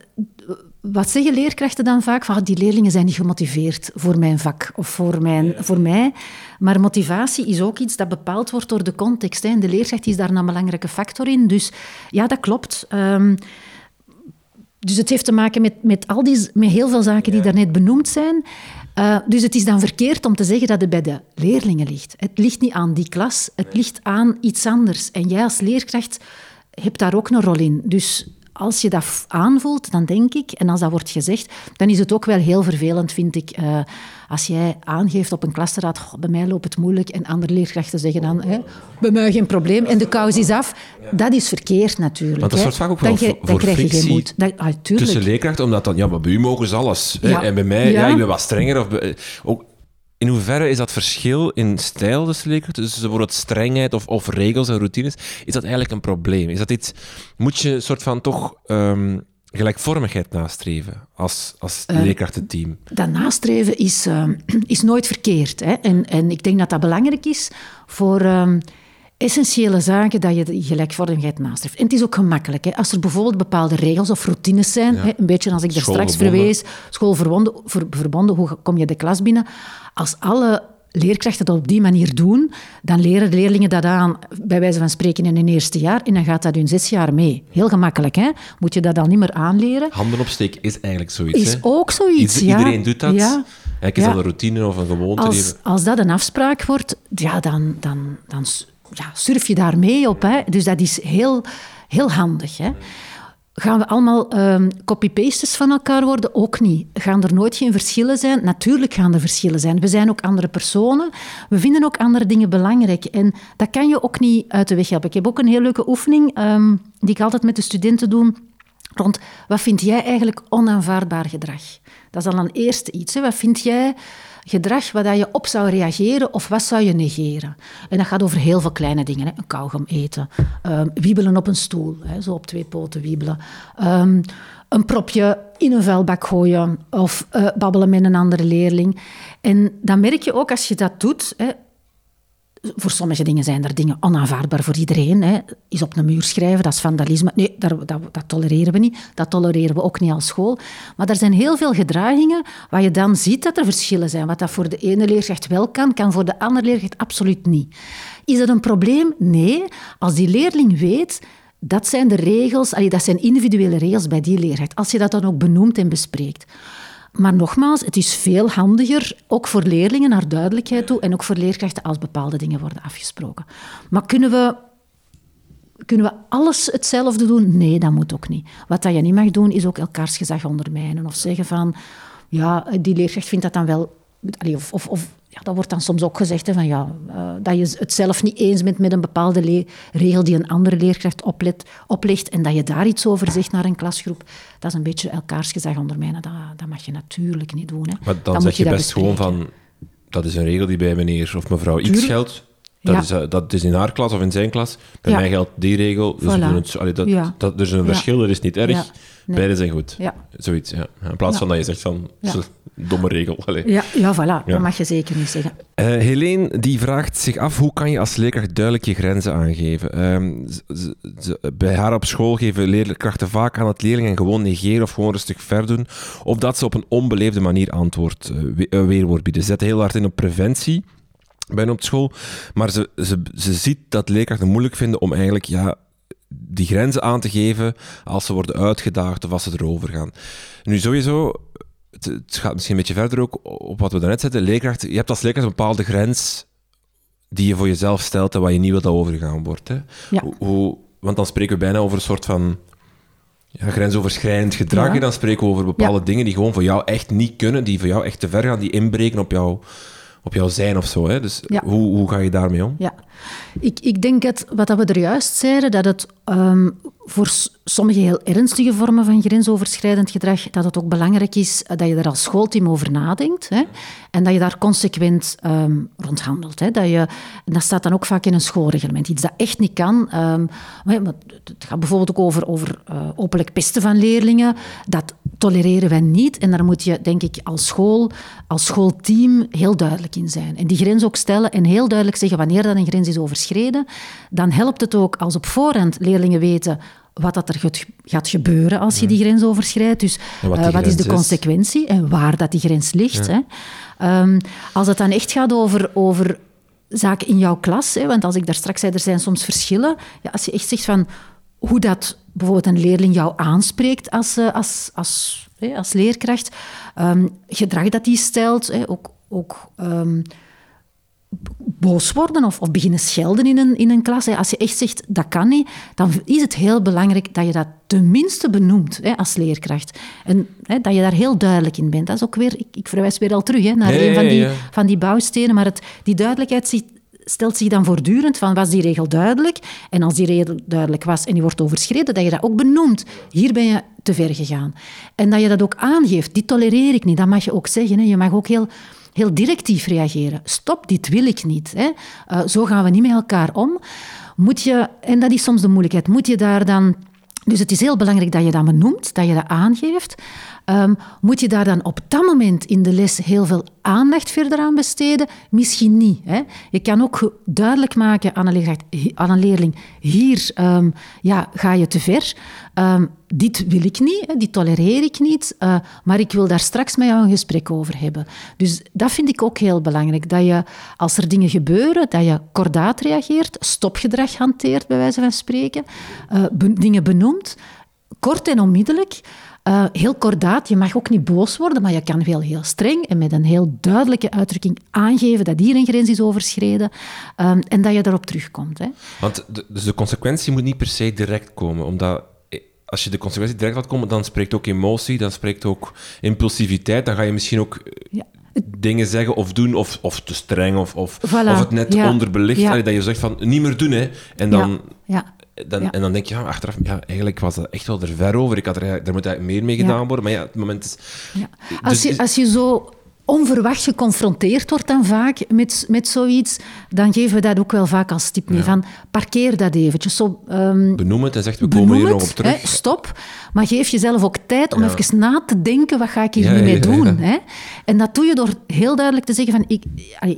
wat zeggen leerkrachten dan vaak? Van, ah, die leerlingen zijn niet gemotiveerd voor mijn vak of voor, mijn, voor mij. Maar motivatie is ook iets dat bepaald wordt door de context. Hè? En de leerkracht is daar een belangrijke factor in. Dus ja, dat klopt. Um, dus het heeft te maken met, met, al die, met heel veel zaken die daarnet benoemd zijn. Uh, dus het is dan verkeerd om te zeggen dat het bij de leerlingen ligt. Het ligt niet aan die klas, het ligt aan iets anders. En jij als leerkracht hebt daar ook een rol in. Dus als je dat aanvoelt, dan denk ik, en als dat wordt gezegd, dan is het ook wel heel vervelend, vind ik, uh, als jij aangeeft op een klasraad, bij mij loopt het moeilijk, en andere leerkrachten zeggen dan, hè, bij mij geen probleem, en de kous is af. Dat is verkeerd natuurlijk. Want dat soort vaak ook wel dan, dan krijg je geen moed. Dat, ah, tussen leerkrachten, omdat dan, ja, bij u mogen ze alles. Ja. En bij mij, ja. ik ben wat strenger. Of, ook, in hoeverre is dat verschil in stijl dus leerkrachten, dus bijvoorbeeld strengheid of, of regels en routines, is dat eigenlijk een probleem? Is dat iets, moet je een soort van toch um, gelijkvormigheid nastreven als, als uh, leerkrachtenteam? Dat nastreven is, uh, is nooit verkeerd. Hè? En, en ik denk dat dat belangrijk is voor... Um, essentiële zaken dat je die gelijkvormigheid nastreeft. En het is ook gemakkelijk. Hè. Als er bijvoorbeeld bepaalde regels of routines zijn, ja. hè, een beetje als ik er straks verwees, schoolverbonden, hoe kom je de klas binnen? Als alle leerkrachten dat op die manier doen, dan leren de leerlingen dat aan, bij wijze van spreken, in hun eerste jaar. En dan gaat dat hun zes jaar mee. Heel gemakkelijk, hè? Moet je dat dan niet meer aanleren. Handen opsteken is eigenlijk zoiets, Is ook zoiets, ja. Iedereen doet dat. Ja. Eigenlijk is Ja. dat een routine of een gewoonte. die- Als, als dat een afspraak wordt, ja, dan, dan, dan ja, surf je daar mee op. Hè. Dus dat is heel, heel handig. Hè. Gaan we allemaal ehm copy-pastes van elkaar worden? Ook niet. Gaan er nooit geen verschillen zijn? Natuurlijk gaan er verschillen zijn. We zijn ook andere personen. We vinden ook andere dingen belangrijk. En dat kan je ook niet uit de weg helpen. Ik heb ook een heel leuke oefening ehm, die ik altijd met de studenten doe rond wat vind jij eigenlijk onaanvaardbaar gedrag? Dat is al een eerste iets. Hè. Wat vind jij gedrag waar je op zou reageren of wat zou je negeren? En dat gaat over heel veel kleine dingen. Hè. Een kauwgom eten, ehm, wiebelen op een stoel, hè, zo op twee poten wiebelen. Ehm, een propje in een vuilbak gooien of eh, babbelen met een andere leerling. En dan merk je ook als je dat doet, hè, voor sommige dingen zijn er dingen onaanvaardbaar voor iedereen. Hè. Is op een muur schrijven, dat is vandalisme. Nee, daar, dat, dat tolereren we niet. Dat tolereren we ook niet als school. Maar er zijn heel veel gedragingen waar je dan ziet dat er verschillen zijn. Wat dat voor de ene leerkracht wel kan, kan voor de andere leerkracht absoluut niet. Is dat een probleem? Nee. Als die leerling weet... Dat zijn de regels, allee, dat zijn individuele regels bij die leerkracht. Als je dat dan ook benoemt en bespreekt. Maar nogmaals, het is veel handiger, ook voor leerlingen naar duidelijkheid toe en ook voor leerkrachten als bepaalde dingen worden afgesproken. Maar kunnen we, kunnen we alles hetzelfde doen? Nee, dat moet ook niet. Wat dat je niet mag doen, is ook elkaars gezag ondermijnen of zeggen van, ja, die leerkracht vindt dat dan wel... Of, of, of ja, dat wordt dan soms ook gezegd hè, van, ja, eh, dat je het zelf niet eens bent met een bepaalde regel die een andere leerkracht oplet, oplegt en dat je daar iets over zegt naar een klasgroep. Dat is een beetje elkaars gezag ondermijnen. Dat, dat mag je natuurlijk niet doen. Hè. Maar dan, zeg je best gewoon van... Dat is een regel die bij meneer of mevrouw X Tuurlijk. geldt. Dat, Ja. is, eh, dat is in haar klas of in zijn klas. Bij Ja. mij geldt die regel. Dus Voilà. doen het, allee, dat, Ja. dat, er is een Ja. verschil, dat is niet erg. Nee. Beide zijn goed. Zoiets, ja. In plaats van dat je zegt van... Domme regel. Allee. Ja, ja, voilà. Dat mag je zeker niet zeggen. Eh, Helene die vraagt zich af hoe kan je als leerkracht duidelijk je grenzen aangeven. Ehm, bij haar op school geven leerkrachten vaak aan dat leerlingen gewoon negeren of gewoon rustig verdoen. Of dat ze op een onbeleefde manier antwoord, eh, we- eh, weerwoord bieden. Ze zetten heel hard in op preventie bij hen op school. Maar ze, ze, ze ziet dat leerkrachten moeilijk vinden om eigenlijk ja, die grenzen aan te geven als ze worden uitgedaagd of als ze erover gaan. Nu sowieso, het, het gaat misschien een beetje verder ook op wat we daarnet zetten. Leerkracht, je hebt als leerkracht een bepaalde grens die je voor jezelf stelt en waar je niet wilt dat overgegaan wordt. Hè? Ja. Hoe, want dan spreken we bijna over een soort van ja, grensoverschrijdend gedrag. Ja. En dan spreken we over bepaalde dingen die gewoon voor jou echt niet kunnen, die voor jou echt te ver gaan, die inbreken op, jou, op jouw zijn of zo. Hè? Dus Ja. hoe, hoe ga je daarmee om? Ja, ik, ik denk dat wat dat we er juist zeiden, dat het ehm, voor sommige heel ernstige vormen van grensoverschrijdend gedrag, dat het ook belangrijk is eh, dat je er als schoolteam over nadenkt hè, en dat je daar consequent ehm, rond handelt. Hè, dat, je, en dat staat dan ook vaak in een schoolreglement, iets dat echt niet kan. maar het gaat bijvoorbeeld ook over, over eh, openlijk pesten van leerlingen. Dat tolereren wij niet en daar moet je, denk ik, als school, als schoolteam heel duidelijk in zijn. En die grens ook stellen en heel duidelijk zeggen wanneer dat een grens is overschreden. Dan helpt het ook als op voorhand leerlingen weten wat dat er gaat- gebeuren als je die grens overschrijdt. Dus wat eh, wat is de is. consequentie en waar dat die grens ligt. Hè. Ehm, als het dan echt gaat over, over zaken in jouw klas, hè, want als ik daar straks zei, er zijn soms verschillen. Ja, als je echt zegt van hoe dat bijvoorbeeld een leerling jou aanspreekt als, eh, als, als, als leerkracht, ehm, gedrag dat die stelt, ook, ook ehm, boos worden of, of beginnen schelden in een, in een klas. Als je echt zegt, dat kan niet, dan is het heel belangrijk dat je dat tenminste benoemt hè, als leerkracht. En hè, dat je daar heel duidelijk in bent. Dat is ook weer, ik, ik verwijs weer al terug hè, naar een van die, ja. van die bouwstenen, maar het, die duidelijkheid ziet- stelt zich dan voortdurend van, was die regel duidelijk? En als die regel duidelijk was en die wordt overschreden, dat je dat ook benoemt. Hier ben je te ver gegaan. En dat je dat ook aangeeft. Dit tolereer ik niet. Dat mag je ook zeggen. Hè. Je mag ook heel heel directief reageren. Stop, dit wil ik niet. Hè. Eh, zo gaan we niet met elkaar om. Moet je, en dat is soms de moeilijkheid, moet je daar dan... Dus het is heel belangrijk dat je dat benoemt, dat je dat aangeeft. Ehm, moet je daar dan op dat moment in de les heel veel aandacht verder aan besteden? Misschien niet. Hè. Je kan ook duidelijk maken aan een, leerling, hier ehm, ja, ga je te ver. Ehm, dit wil ik niet, hè, dit tolereer ik niet, eh, maar ik wil daar straks met jou een gesprek over hebben. Dus dat vind ik ook heel belangrijk, dat je als er dingen gebeuren, dat je kordaat reageert, stopgedrag hanteert, bij wijze van spreken, eh, dingen benoemt, kort en onmiddellijk. Uh, heel kordaat, je mag ook niet boos worden, maar je kan wel heel streng en met een heel duidelijke uitdrukking aangeven dat hier een grens is overschreden um, en dat je daarop terugkomt. Hè. Want de, dus de consequentie moet niet per se direct komen, omdat eh, als je de consequentie direct laat komen, dan spreekt ook emotie, dan spreekt ook impulsiviteit, dan ga je misschien ook ja dingen zeggen of doen, of, of te streng, of, of, of het net onderbelicht. Ja. dat je zegt van, niet meer doen, hè. En dan... Ja. Dan, En dan denk je, ja, achteraf, ja, eigenlijk was dat echt wel er ver over. Ik had er, er moet eigenlijk meer mee gedaan worden. Maar ja, het moment is... Als, je, als je zo onverwacht geconfronteerd wordt dan vaak met, met zoiets, dan geven we dat ook wel vaak als tip mee. Van, parkeer dat eventjes. Zo, um, Benoem het en zegt, we komen hier nog op terug. Hè, stop. Maar geef jezelf ook tijd om even na te denken, wat ga ik hier nu mee doen? Hè? En dat doe je door heel duidelijk te zeggen van, ik,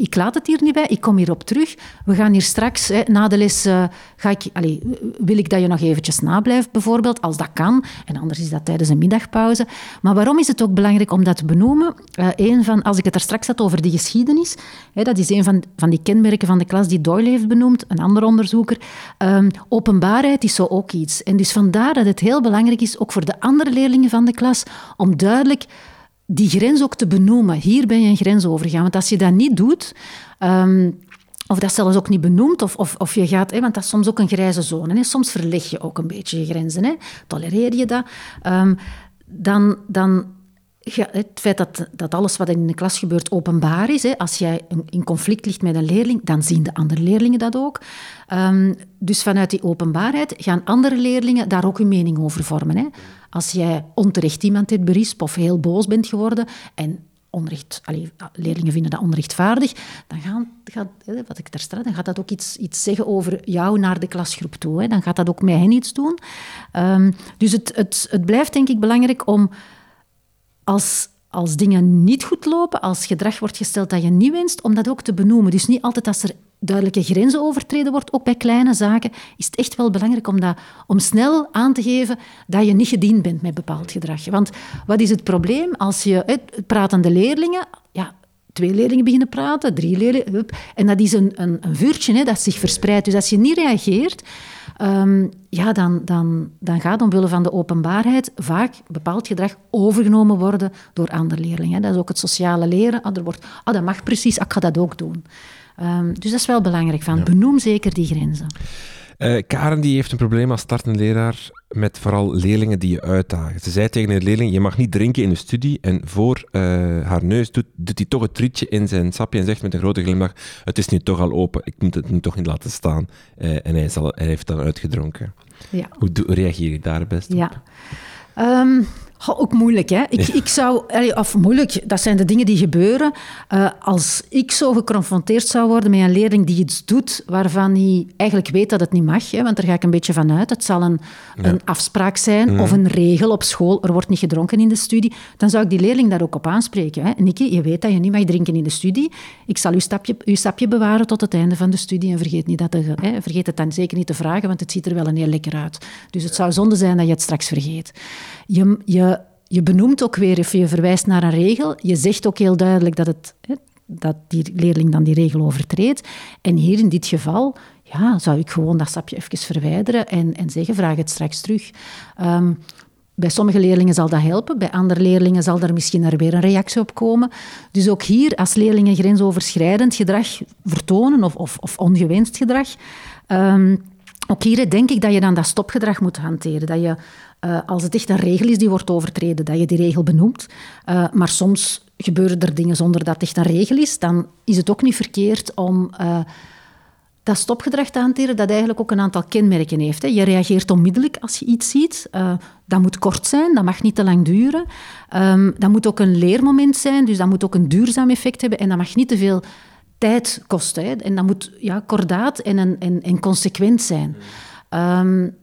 ik laat het hier niet bij, ik kom hierop terug. We gaan hier straks, hè, na de les, uh, ga ik, allee, wil ik dat je nog eventjes nablijft, bijvoorbeeld, als dat kan. En anders is dat tijdens een middagpauze. Maar waarom is het ook belangrijk om dat te benoemen? Uh, een van als ik het er straks had over die geschiedenis, hè, dat is een van, van die kenmerken van de klas die Doyle heeft benoemd, een ander onderzoeker. Um, openbaarheid is zo ook iets. En dus vandaar dat het heel belangrijk is, ook voor de andere leerlingen van de klas, om duidelijk die grens ook te benoemen. Hier ben je een grens overgaan. Want als je dat niet doet, um, of dat zelfs ook niet benoemt, of, of, of je gaat, hè, want dat is soms ook een grijze zone. Hè. Soms verleg je ook een beetje je grenzen. Hè. Tolereer je dat? Um, dan, dan het feit dat, dat alles wat in de klas gebeurt openbaar is. Hè. Als jij in conflict ligt met een leerling, dan zien de andere leerlingen dat ook. Um, dus vanuit die openbaarheid gaan andere leerlingen daar ook hun mening over vormen. Hè. Als jij onterecht iemand hebt berispt of heel boos bent geworden en onrecht, leerlingen vinden dat onrechtvaardig, dan, gaan, gaat, wat ik dan gaat dat ook iets, iets zeggen over jou naar de klasgroep toe. Hè. Dan gaat dat ook met hen iets doen. Um, dus het, het, het blijft denk ik belangrijk om als, als dingen niet goed lopen, als gedrag wordt gesteld dat je niet wenst, om dat ook te benoemen. Dus niet altijd als er duidelijke grenzen overtreden wordt, ook bij kleine zaken, is het echt wel belangrijk om, dat, om snel aan te geven dat je niet gediend bent met bepaald gedrag. Want wat is het probleem als je het pratende leerlingen, ja, twee leerlingen beginnen praten, drie leerlingen, en dat is een, een, een vuurtje hè, dat zich verspreidt. Dus als je niet reageert, um, ja, dan, dan, dan gaat omwille van de openbaarheid vaak bepaald gedrag overgenomen worden door andere leerlingen. Dat is ook het sociale leren. Ah, er wordt, ah, dat mag precies, ah, ik ga dat ook doen. Um, dus dat is wel belangrijk. Van, Benoem zeker die grenzen. Uh, Karen die heeft een probleem als startende leraar met vooral leerlingen die je uitdagen. Ze zei tegen een leerling, je mag niet drinken in de studie. En voor uh, haar neus doet, doet hij toch het rietje in zijn sapje en zegt met een grote glimlach, het is nu toch al open, ik moet het nu toch niet laten staan. Uh, en hij, zal, hij heeft dan uitgedronken. Ja. Hoe, reageer je daar best ja. op? Ook moeilijk, hè? Ik, ik zou, of moeilijk, dat zijn de dingen die gebeuren. Uh, als ik zo geconfronteerd zou worden met een leerling die iets doet waarvan hij eigenlijk weet dat het niet mag, hè, want daar ga ik een beetje van uit. Het zal een, een afspraak zijn mhm. of een regel op school. Er wordt niet gedronken in de studie. Dan zou ik die leerling daar ook op aanspreken. Hè. Nicky, je weet dat je niet mag drinken in de studie. Ik zal uw stapje, uw stapje bewaren tot het einde van de studie en vergeet, niet dat hè, vergeet het dan zeker niet te vragen, want het ziet er wel een heel lekker uit. Dus het zou zonde zijn dat je het straks vergeet. Je, je je benoemt ook weer, of je verwijst naar een regel. Je zegt ook heel duidelijk dat, het, dat die leerling dan die regel overtreedt. En hier in dit geval ja, zou ik gewoon dat stapje even verwijderen en, en zeggen, vraag het straks terug. Um, bij sommige leerlingen zal dat helpen, bij andere leerlingen zal er misschien er weer een reactie op komen. Dus ook hier, als leerlingen grensoverschrijdend gedrag vertonen of, of, of ongewenst gedrag, um, ook hier denk ik dat je dan dat stopgedrag moet hanteren. Dat je uh, als het echt een regel is die wordt overtreden, dat je die regel benoemt. Uh, maar soms gebeuren er dingen zonder dat het echt een regel is. Dan is het ook niet verkeerd om uh, dat stopgedrag te hanteren, dat eigenlijk ook een aantal kenmerken heeft. Hè. Je reageert onmiddellijk als je iets ziet. dat moet kort zijn, dat mag niet te lang duren. Um, dat moet ook een leermoment zijn, dus dat moet ook een duurzaam effect hebben. En dat mag niet te veel tijd kosten. Hè. En dat moet ja, kordaat en, en, en consequent zijn. Um,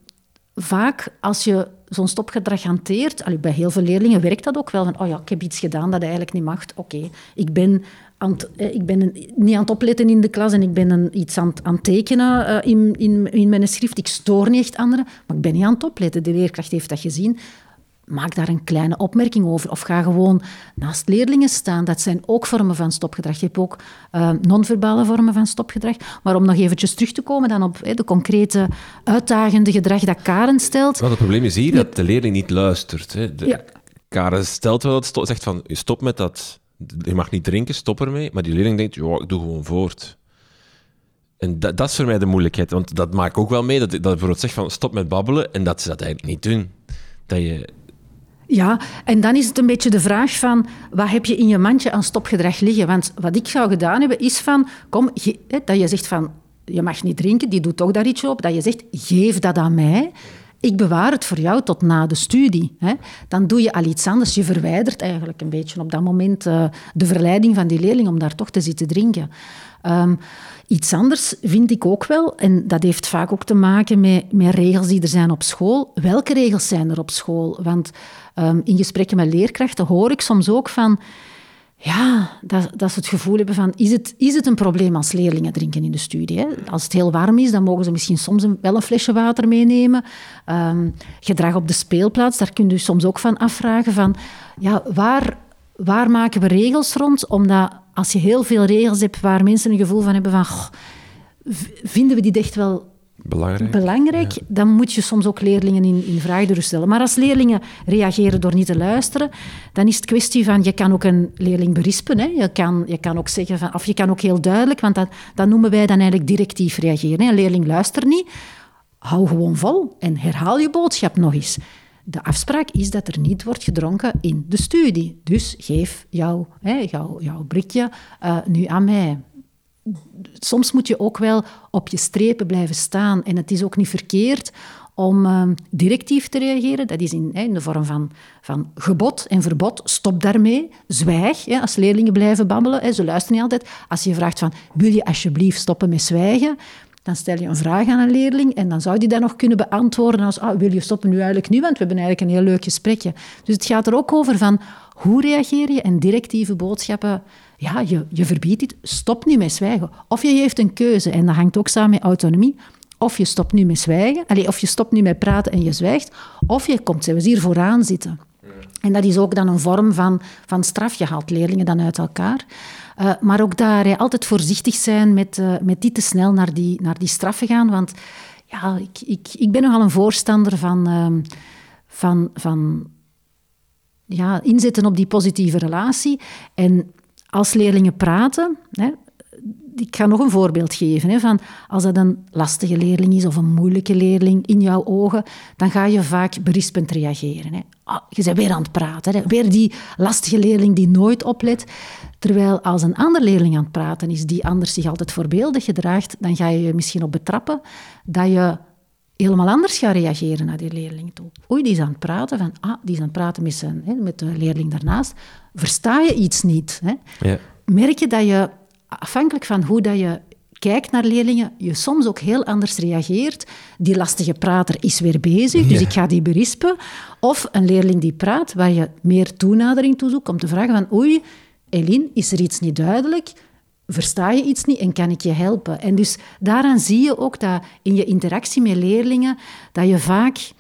vaak als je zo'n stopgedrag hanteert, bij heel veel leerlingen werkt dat ook wel. Van, oh ja, ik heb iets gedaan dat eigenlijk niet mag. Oké, ik ben, aan eh, ik ben niet aan het opletten in de klas en ik ben een, iets aan, het tekenen uh, in, in, in mijn schrift. Ik stoor niet echt anderen, maar ik ben niet aan het opletten. De leerkracht heeft dat gezien. Maak daar een kleine opmerking over. Of ga gewoon naast leerlingen staan. Dat zijn ook vormen van stopgedrag. Je hebt ook uh, non-verbale vormen van stopgedrag. Maar om nog eventjes terug te komen dan op de concrete uitdagende gedrag dat Karen stelt. Wel, het probleem is hier dat de leerling niet luistert. Hè. De, Karen stelt wel, het zegt van, stop met dat, je mag niet drinken, stop ermee. Maar die leerling denkt, ja, ik doe gewoon voort. En dat, dat, is voor mij de moeilijkheid, want dat maakt ook wel mee dat, dat bijvoorbeeld zegt van stop met babbelen en dat ze dat eigenlijk niet doen. Dat je ja, en dan is het een beetje de vraag van, wat heb je in je mandje aan stopgedrag liggen? Want wat ik zou gedaan hebben, is van, kom, dat je zegt van, je mag niet drinken, die doet toch daar iets op. Dat je zegt, geef dat aan mij. Ik bewaar het voor jou tot na de studie. Hè. Dan doe je al iets anders. Je verwijdert eigenlijk een beetje op dat moment uh, de verleiding van die leerling om daar toch te zitten drinken. Um, iets anders vind ik ook wel, en dat heeft vaak ook te maken met, met regels die er zijn op school. Welke regels zijn er op school? Want um, in gesprekken met leerkrachten hoor ik soms ook van ja, dat, dat ze het gevoel hebben van, is het, is het een probleem als leerlingen drinken in de studie? Hè? Als het heel warm is, dan mogen ze misschien soms een, wel een flesje water meenemen. Um, gedrag op de speelplaats, daar kun je soms ook van afvragen van, ja, waar, waar maken we regels rond? Omdat als je heel veel regels hebt waar mensen een gevoel van hebben van, goh, vinden we die echt wel belangrijk, belangrijk dan moet je soms ook leerlingen in, in vraag stellen. Maar als leerlingen reageren door niet te luisteren, dan is het kwestie van, je kan ook een leerling berispen. Hè. Je, kan, je kan ook zeggen, van, of je kan ook heel duidelijk, want dat, dat noemen wij dan eigenlijk directief reageren. Hè. Een leerling luistert niet, hou gewoon vol en herhaal je boodschap nog eens. De afspraak is dat er niet wordt gedronken in de studie. Dus geef jouw, blikje uh, nu aan mij soms moet je ook wel op je strepen blijven staan. En het is ook niet verkeerd om uh, directief te reageren. Dat is in, in, de vorm van, van gebod en verbod. Stop daarmee, zwijg. Hè, als leerlingen blijven babbelen, hè, ze luisteren niet altijd. Als je vraagt van, wil je alsjeblieft stoppen met zwijgen? Dan stel je een vraag aan een leerling en dan zou die dat nog kunnen beantwoorden als, ah, wil je stoppen nu eigenlijk niet, want we hebben eigenlijk een heel leuk gesprekje. Dus het gaat er ook over van, hoe reageer je en directieve boodschappen ja, je, je verbiedt het, stop nu met zwijgen. Of je geeft een keuze, en dat hangt ook samen met autonomie. Of je stopt nu met zwijgen, of je stopt nu met praten en je zwijgt, of je komt zelfs hier vooraan zitten. En dat is ook dan een vorm van, van straf. Je haalt leerlingen dan uit elkaar. Uh, maar ook daar altijd voorzichtig zijn met, uh, met niet te snel naar die, naar die straffen gaan. Want ja, ik, ik, ik ben nogal een voorstander van, uh, van, van ja, inzetten op die positieve relatie. En als leerlingen praten, hè, ik ga nog een voorbeeld geven. Hè, van als dat een lastige leerling is of een moeilijke leerling in jouw ogen, dan ga je vaak berispend reageren. Hè. Oh, je bent weer aan het praten. Hè. Weer die lastige leerling die nooit oplet. Terwijl als een ander leerling aan het praten is, die anders zich altijd voorbeeldig gedraagt, dan ga je je misschien op betrappen dat je helemaal anders gaat reageren naar die leerling toe. Oei, die is aan het praten, van, ah, die is aan het praten met, zijn, hè, met de leerling daarnaast. Versta je iets niet? Hè? Ja. Merk je dat je, afhankelijk van hoe dat je kijkt naar leerlingen, je soms ook heel anders reageert. Die lastige prater is weer bezig, dus ik ga die berispen. Of een leerling die praat, waar je meer toenadering toe zoekt om te vragen van oei, Eline, is er iets niet duidelijk? versta je iets niet en kan ik je helpen? En dus daaraan zie je ook dat in je interactie met leerlingen, dat je vaak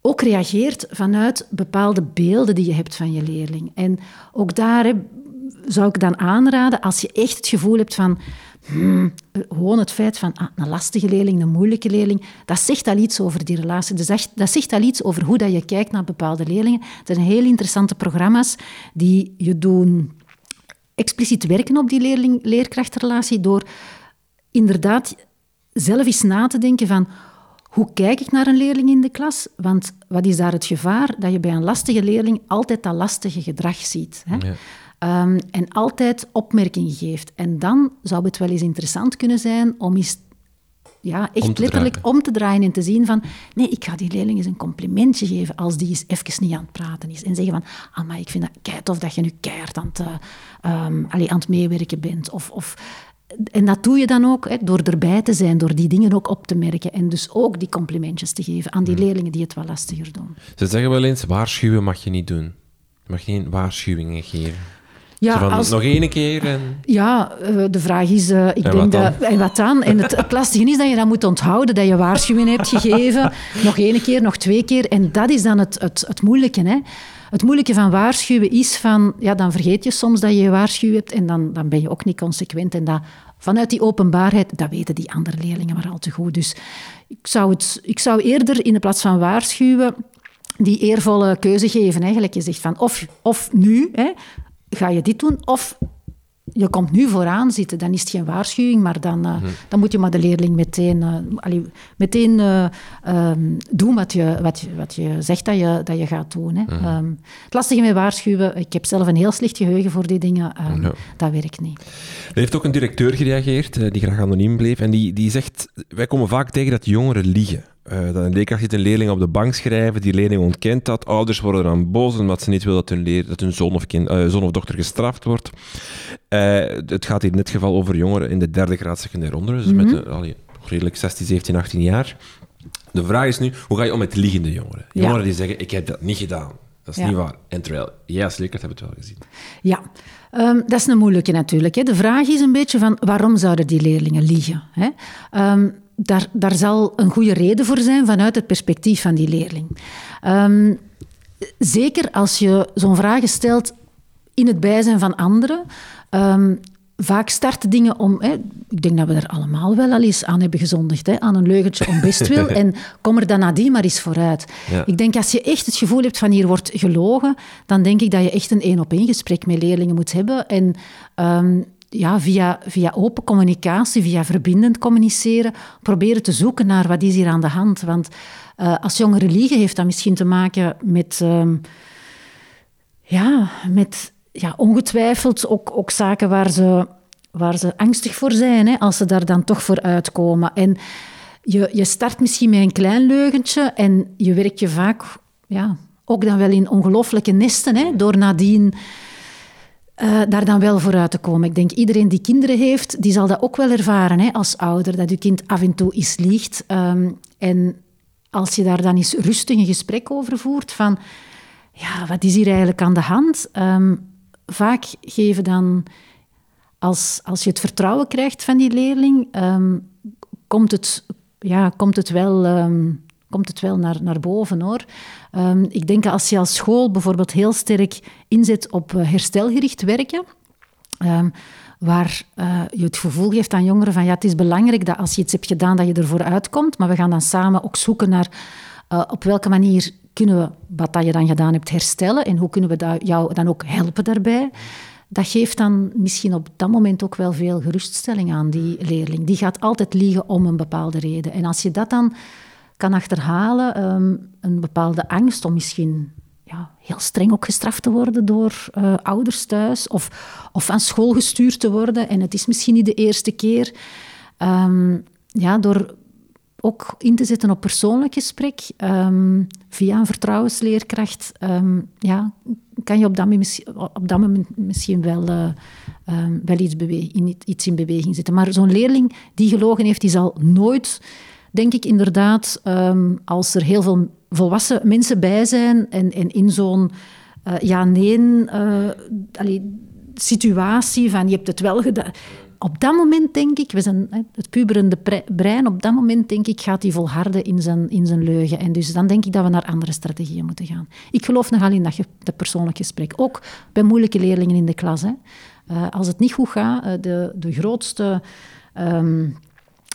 ook reageert vanuit bepaalde beelden die je hebt van je leerling. En ook daar zou ik dan aanraden, als je echt het gevoel hebt van... Hmm, gewoon het feit van ah, een lastige leerling, een moeilijke leerling, dat zegt al iets over die relatie. Dat, dat zegt al iets over hoe dat je kijkt naar bepaalde leerlingen. Het zijn heel interessante programma's die je doen expliciet werken op die leerling-leerkrachtrelatie door inderdaad zelf eens na te denken van hoe kijk ik naar een leerling in de klas? Want wat is daar het gevaar? Dat je bij een lastige leerling altijd dat lastige gedrag ziet. Hè? Ehm, en altijd opmerkingen geeft. En dan zou het wel eens interessant kunnen zijn om eens ja, echt letterlijk om te draaien en te zien van nee, ik ga die leerling eens een complimentje geven als die eens even niet aan het praten is. En zeggen van, ah, maar ik vind dat kei tof dat je nu keihard aan het, uh, um, aan het meewerken bent. Of, of, en dat doe je dan ook hè, door erbij te zijn, door die dingen ook op te merken. En dus ook die complimentjes te geven aan die hmm. leerlingen die het wat lastiger doen. Ze zeggen wel eens, waarschuwen mag je niet doen. Je mag geen waarschuwingen geven. Ja, van, als, nog één keer? En... Ja, uh, de vraag is, uh, ik en denk dat... En wat dan? En het, het lastige is dat je dan moet onthouden dat je waarschuwing hebt gegeven. nog één keer, nog twee keer. En dat is dan het, het, het moeilijke, hè. Het moeilijke van waarschuwen is van, ja, dan vergeet je soms dat je je waarschuwt hebt en dan, dan ben je ook niet consequent. En dat, vanuit die openbaarheid, dat weten die andere leerlingen maar al te goed. Dus ik zou, het, ik zou eerder in de plaats van waarschuwen die eervolle keuze geven. Eigenlijk. Je zegt van of, of nu hè, ga je dit doen, of je komt nu vooraan zitten, dan is het geen waarschuwing, maar dan, uh, dan moet je maar de leerling meteen, uh, allee, meteen uh, um, doen wat je, wat, wat je zegt dat je, dat je gaat doen. Hè. Mm. Um, het lastige met waarschuwen, ik heb zelf een heel slecht geheugen voor die dingen, um, no. dat werkt niet. Er heeft ook een directeur gereageerd, die graag anoniem bleef, en die, die zegt, wij komen vaak tegen dat jongeren liegen. Uh, dat een leerkracht ziet een leerling op de bank schrijven, die leerling ontkent dat. Ouders worden dan boos omdat ze niet willen dat hun, leer, dat hun zoon, of kind, uh, zoon of dochter gestraft wordt. Uh, het gaat hier in dit geval over jongeren in de derde graad secundair onderwijs, dus mm -hmm. met allee, redelijk 16, 17, 18 jaar. De vraag is nu, hoe ga je om met liegende jongeren? Jongeren ja. die zeggen, ik heb dat niet gedaan. Dat is ja. niet waar. En terwijl, jij als leerkracht hebt het wel gezien. Ja, um, dat is een moeilijke natuurlijk. Hè. De vraag is een beetje van, waarom zouden die leerlingen liegen? Hè? Um, daar, daar zal een goede reden voor zijn vanuit het perspectief van die leerling. Um, zeker als je zo'n vragen stelt in het bijzijn van anderen. Um, vaak starten dingen om... Hè, ik denk dat we er allemaal wel al eens aan hebben gezondigd. Hè, aan een leugentje om bestwil. en kom er dan nadien maar eens vooruit. Ja. Ik denk als je echt het gevoel hebt van hier wordt gelogen... dan denk ik dat je echt een één-op-één gesprek met leerlingen moet hebben. En... Um, ja, via, via open communicatie, via verbindend communiceren, proberen te zoeken naar wat is hier aan de hand. Want uh, als jongeren liegen, heeft dat misschien te maken met, uh, ja, met ja, ongetwijfeld ook, ook zaken waar ze, waar ze angstig voor zijn, hè, als ze daar dan toch voor uitkomen. En je, je start misschien met een klein leugentje en je werkt je vaak ja, ook dan wel in ongelooflijke nesten, hè, door nadien uh, daar dan wel vooruit te komen. Ik denk, iedereen die kinderen heeft, die zal dat ook wel ervaren hè, als ouder, dat je kind af en toe eens liegt. Um, en als je daar dan eens rustig een gesprek over voert van, ja, wat is hier eigenlijk aan de hand? Um, vaak geven dan, als, als je het vertrouwen krijgt van die leerling, um, komt, het, ja, komt het wel komt het wel naar, naar boven hoor. Um, ik denk dat als je als school bijvoorbeeld heel sterk inzet op uh, herstelgericht werken, um, waar uh, je het gevoel geeft aan jongeren van ja, het is belangrijk dat als je iets hebt gedaan, dat je ervoor uitkomt, maar we gaan dan samen ook zoeken naar uh, op welke manier kunnen we wat dat je dan gedaan hebt herstellen en hoe kunnen we jou dan ook helpen daarbij. Dat geeft dan misschien op dat moment ook wel veel geruststelling aan die leerling. Die gaat altijd liegen om een bepaalde reden. En als je dat dan kan achterhalen, um, een bepaalde angst om misschien ja, heel streng ook gestraft te worden door uh, ouders thuis of, of van school gestuurd te worden. En het is misschien niet de eerste keer. Um, ja, door ook in te zetten op persoonlijk gesprek, um, via een vertrouwensleerkracht, ja, kan je op dat, op dat moment misschien wel, uh, wel iets, in, iets in beweging zetten. Maar zo'n leerling die gelogen heeft, die zal nooit denk ik inderdaad, um, als er heel veel volwassen mensen bij zijn en, in zo'n uh, ja-nee uh, situatie van je hebt het wel gedaan. Op dat moment denk ik, we zijn het puberende brein, op dat moment denk ik gaat hij volharden in zijn, in zijn leugen. En dus dan denk ik dat we naar andere strategieën moeten gaan. Ik geloof nogal in dat, dat persoonlijk gesprek. Ook bij moeilijke leerlingen in de klas. Hè. Uh, als het niet goed gaat, de, de grootste... Um,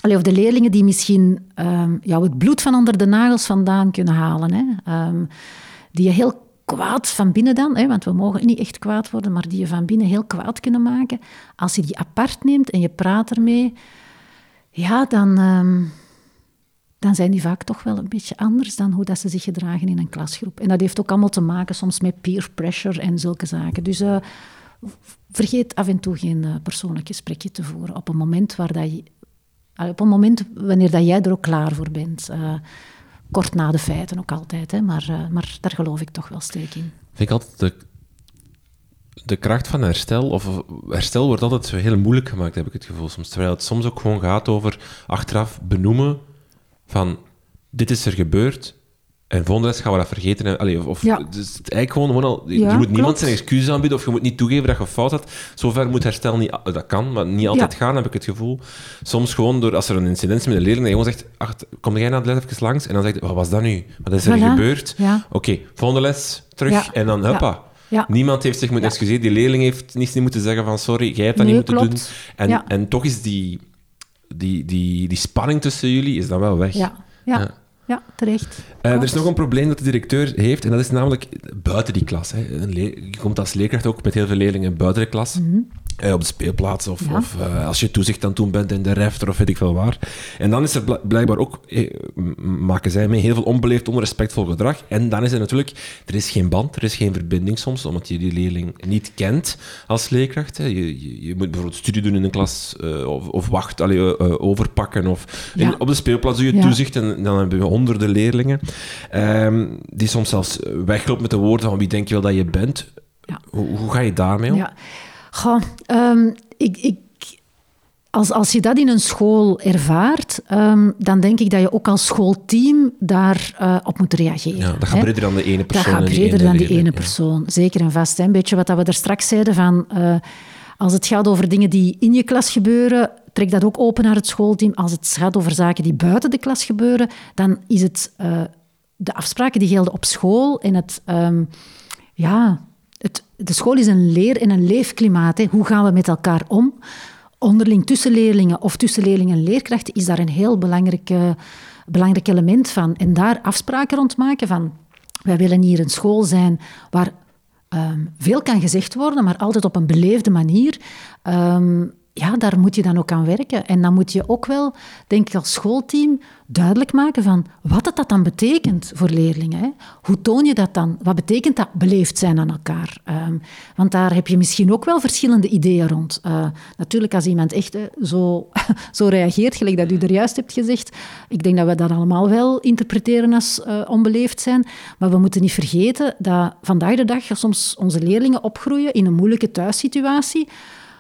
Allee, of de leerlingen die misschien um, jou het bloed van onder de nagels vandaan kunnen halen. Hè. Um, die je heel kwaad van binnen dan, hè, want we mogen niet echt kwaad worden, maar die je van binnen heel kwaad kunnen maken. Als je die apart neemt en je praat ermee, ja, dan, um, dan zijn die vaak toch wel een beetje anders dan hoe dat ze zich gedragen in een klasgroep. En dat heeft ook allemaal te maken soms met peer pressure en zulke zaken. Dus uh, vergeet af en toe geen uh, persoonlijk gesprekje te voeren op een moment waar dat je op een moment wanneer dat jij er ook klaar voor bent. Uh, kort na de feiten ook altijd, hè, maar, uh, maar daar geloof ik toch wel sterk in. Vind ik altijd de, de kracht van herstel, of herstel wordt altijd zo heel moeilijk gemaakt, heb ik het gevoel soms. Terwijl het soms ook gewoon gaat over achteraf benoemen van dit is er gebeurd En volgende les gaan we dat vergeten. Allee, of, of, Ja. dus eigenlijk gewoon, gewoon al, je moet niemand zijn excuses aanbieden of je moet niet toegeven dat je fout had. Zover moet herstel niet... Dat kan, maar niet altijd Ja. gaan, heb ik het gevoel. Soms gewoon door, als er een incident is met een leerling, dat je gewoon zegt, ach, kom jij na de les even langs? En dan zegt wat was dat nu? Wat is er Voilà. gebeurd? Oké, volgende les, terug. En dan, huppa. Ja. Niemand heeft zich moeten excuseren. Die leerling heeft niets niet moeten zeggen van, sorry, jij hebt dat Nee, niet moeten klopt. doen. En, en toch is die, die, die, die spanning tussen jullie is dan wel weg. Ja. Ja. ja. terecht. Eh, er is nog een probleem dat de directeur heeft, en dat is namelijk buiten die klas. Hè. Je komt als leerkracht ook met heel veel leerlingen buiten de klas. Eh, op de speelplaats of, Mhm. Ja. of eh, als je toezicht aan het doen bent in de refter of weet ik veel waar. En dan is er bl- blijkbaar ook, eh, maken zij mee, heel veel onbeleefd, onrespectvol gedrag. En dan is er natuurlijk, er is geen band, er is geen verbinding soms, omdat je die leerling niet kent als leerkracht. Hè. Je, je, je moet bijvoorbeeld studie doen in een klas of, of wacht, allee, overpakken. Of op de speelplaats doe je Ja. toezicht en dan hebben we honderden leerlingen ehm, die soms zelfs weglopen met de woorden van wie denk je wel dat je bent. Ja. Hoe, hoe ga je daarmee om? Ja. Goh, ehm, ik, ik, als, als je dat in een school ervaart, ehm, dan denk ik dat je ook als schoolteam daar eh, op moet reageren. Ja, dat gaat breder dan de ene Dat persoon. gaat en die breder dan die ene ja. persoon, zeker en vast. Hè. Een beetje wat dat we er straks zeiden van... eh, als het gaat over dingen die in je klas gebeuren, trek dat ook open naar het schoolteam. Als het gaat over zaken die buiten de klas gebeuren, dan is het eh, de afspraken die gelden op school en het... ehm, ja, de school is een leer- en een leefklimaat. Hè. Hoe gaan we met elkaar om? Onderling tussen leerlingen of tussen leerlingen en leerkrachten is daar een heel belangrijk, belangrijk element van. En daar afspraken rond maken van... Wij willen hier een school zijn waar ehm, veel kan gezegd worden, maar altijd op een beleefde manier. Ehm, ja, daar moet je dan ook aan werken. En dan moet je ook wel, denk ik, als schoolteam duidelijk maken van wat het dat dan betekent voor leerlingen. Hè? Hoe toon je dat dan? Wat betekent dat beleefd zijn aan elkaar? Ehm, want daar heb je misschien ook wel verschillende ideeën rond. Eh, natuurlijk, als iemand echt hè, zo, zo reageert, gelijk dat u er juist hebt gezegd, ik denk dat we dat allemaal wel interpreteren als eh, onbeleefd zijn. Maar we moeten niet vergeten dat vandaag de dag soms onze leerlingen opgroeien in een moeilijke thuissituatie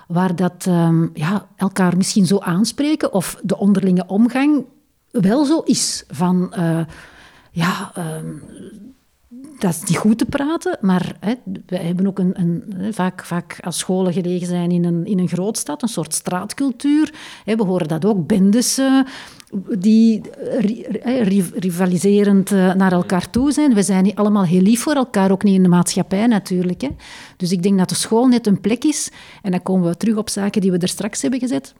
waar dat ehm, ja, elkaar misschien zo aanspreken of de onderlinge omgang wel zo is. Van, eh, ja, ehm, dat is niet goed te praten, maar hè, we hebben ook een, een, vaak, vaak als scholen gelegen zijn in een, in een grootstad, een soort straatcultuur. Hè, we horen dat ook, bendes die ri- rivaliserend eh, naar elkaar toe zijn. We zijn niet allemaal heel lief voor elkaar, ook niet in de maatschappij natuurlijk. Hè. Dus ik denk dat de school net een plek is, en dan komen we terug op zaken die we er straks hebben gezet,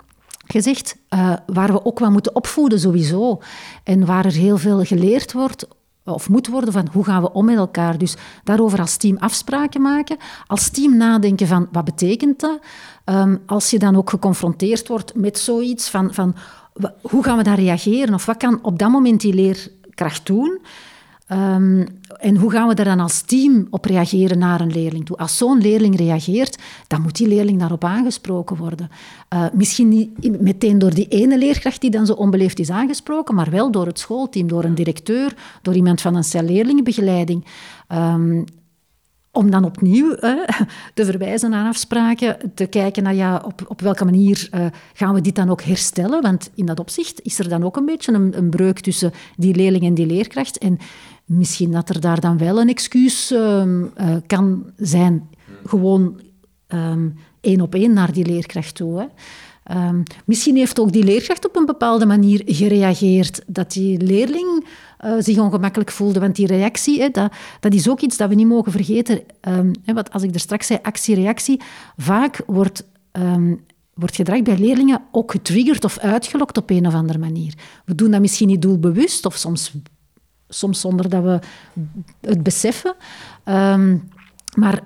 gezegd, eh, waar we ook wel moeten opvoeden sowieso. En waar er heel veel geleerd wordt of moet worden van hoe gaan we om met elkaar. Dus daarover als team afspraken maken. Als team nadenken van wat betekent dat. Ehm, als je dan ook geconfronteerd wordt met zoiets van, van hoe gaan we dan reageren? Of wat kan op dat moment die leerkracht doen? Ehm, en hoe gaan we daar dan als team op reageren naar een leerling toe? Als zo'n leerling reageert, dan moet die leerling daarop aangesproken worden. Eh, misschien niet meteen door die ene leerkracht die dan zo onbeleefd is aangesproken, maar wel door het schoolteam, door een directeur, door iemand van een cel leerlingenbegeleiding. Ehm, om dan opnieuw eh, te verwijzen naar afspraken, te kijken naar ja, op, op welke manier eh, gaan we dit dan ook herstellen. Want in dat opzicht is er dan ook een beetje een, een breuk tussen die leerling en die leerkracht. En misschien dat er daar dan wel een excuus ehm, eh, kan zijn. Gewoon ehm, één op één naar die leerkracht toe. Hè. Ehm, misschien heeft ook die leerkracht op een bepaalde manier gereageerd dat die leerling eh, zich ongemakkelijk voelde. Want die reactie, hè, dat, dat is ook iets dat we niet mogen vergeten. Ehm, hè, als ik er straks zei, actie-reactie, vaak wordt, ehm, wordt gedrag bij leerlingen ook getriggerd of uitgelokt op een of andere manier. We doen dat misschien niet doelbewust of soms, soms zonder dat we het beseffen. Ehm, maar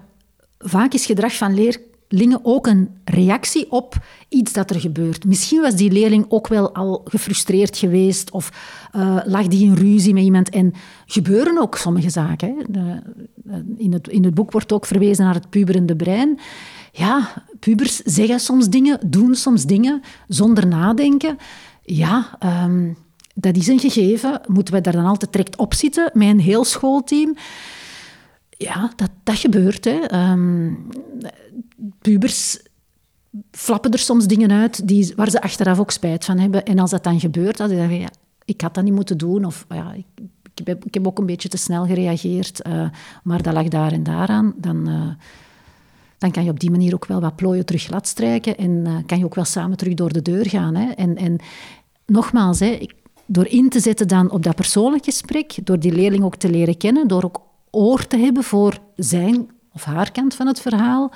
vaak is gedrag van leerlingen ook een reactie op iets dat er gebeurt. Misschien was die leerling ook wel al gefrustreerd geweest of eh, lag die in ruzie met iemand. En gebeuren ook sommige zaken. Hè. De- in, het, in het boek wordt ook verwezen naar het puberende brein. Ja, pubers zeggen soms dingen, doen soms dingen zonder nadenken. Ja, ehm, dat is een gegeven. Moeten we daar dan altijd direct op zitten met een heel schoolteam? Ja, dat, dat gebeurt. Hè. Ehm, pubers flappen er soms dingen uit die, waar ze achteraf ook spijt van hebben. En als dat dan gebeurt, dan zeggen ze, ja, ik had dat niet moeten doen. Of ja, ik, heb, ik heb ook een beetje te snel gereageerd, uh, maar dat lag daar en daaraan. Dan, uh, dan kan je op die manier ook wel wat plooien terug glad strijken en uh, kan je ook wel samen terug door de deur gaan. Hè. En, en nogmaals, hè, ik, door in te zetten dan op dat persoonlijk gesprek, door die leerling ook te leren kennen, door ook oor te hebben voor zijn of haar kant van het verhaal,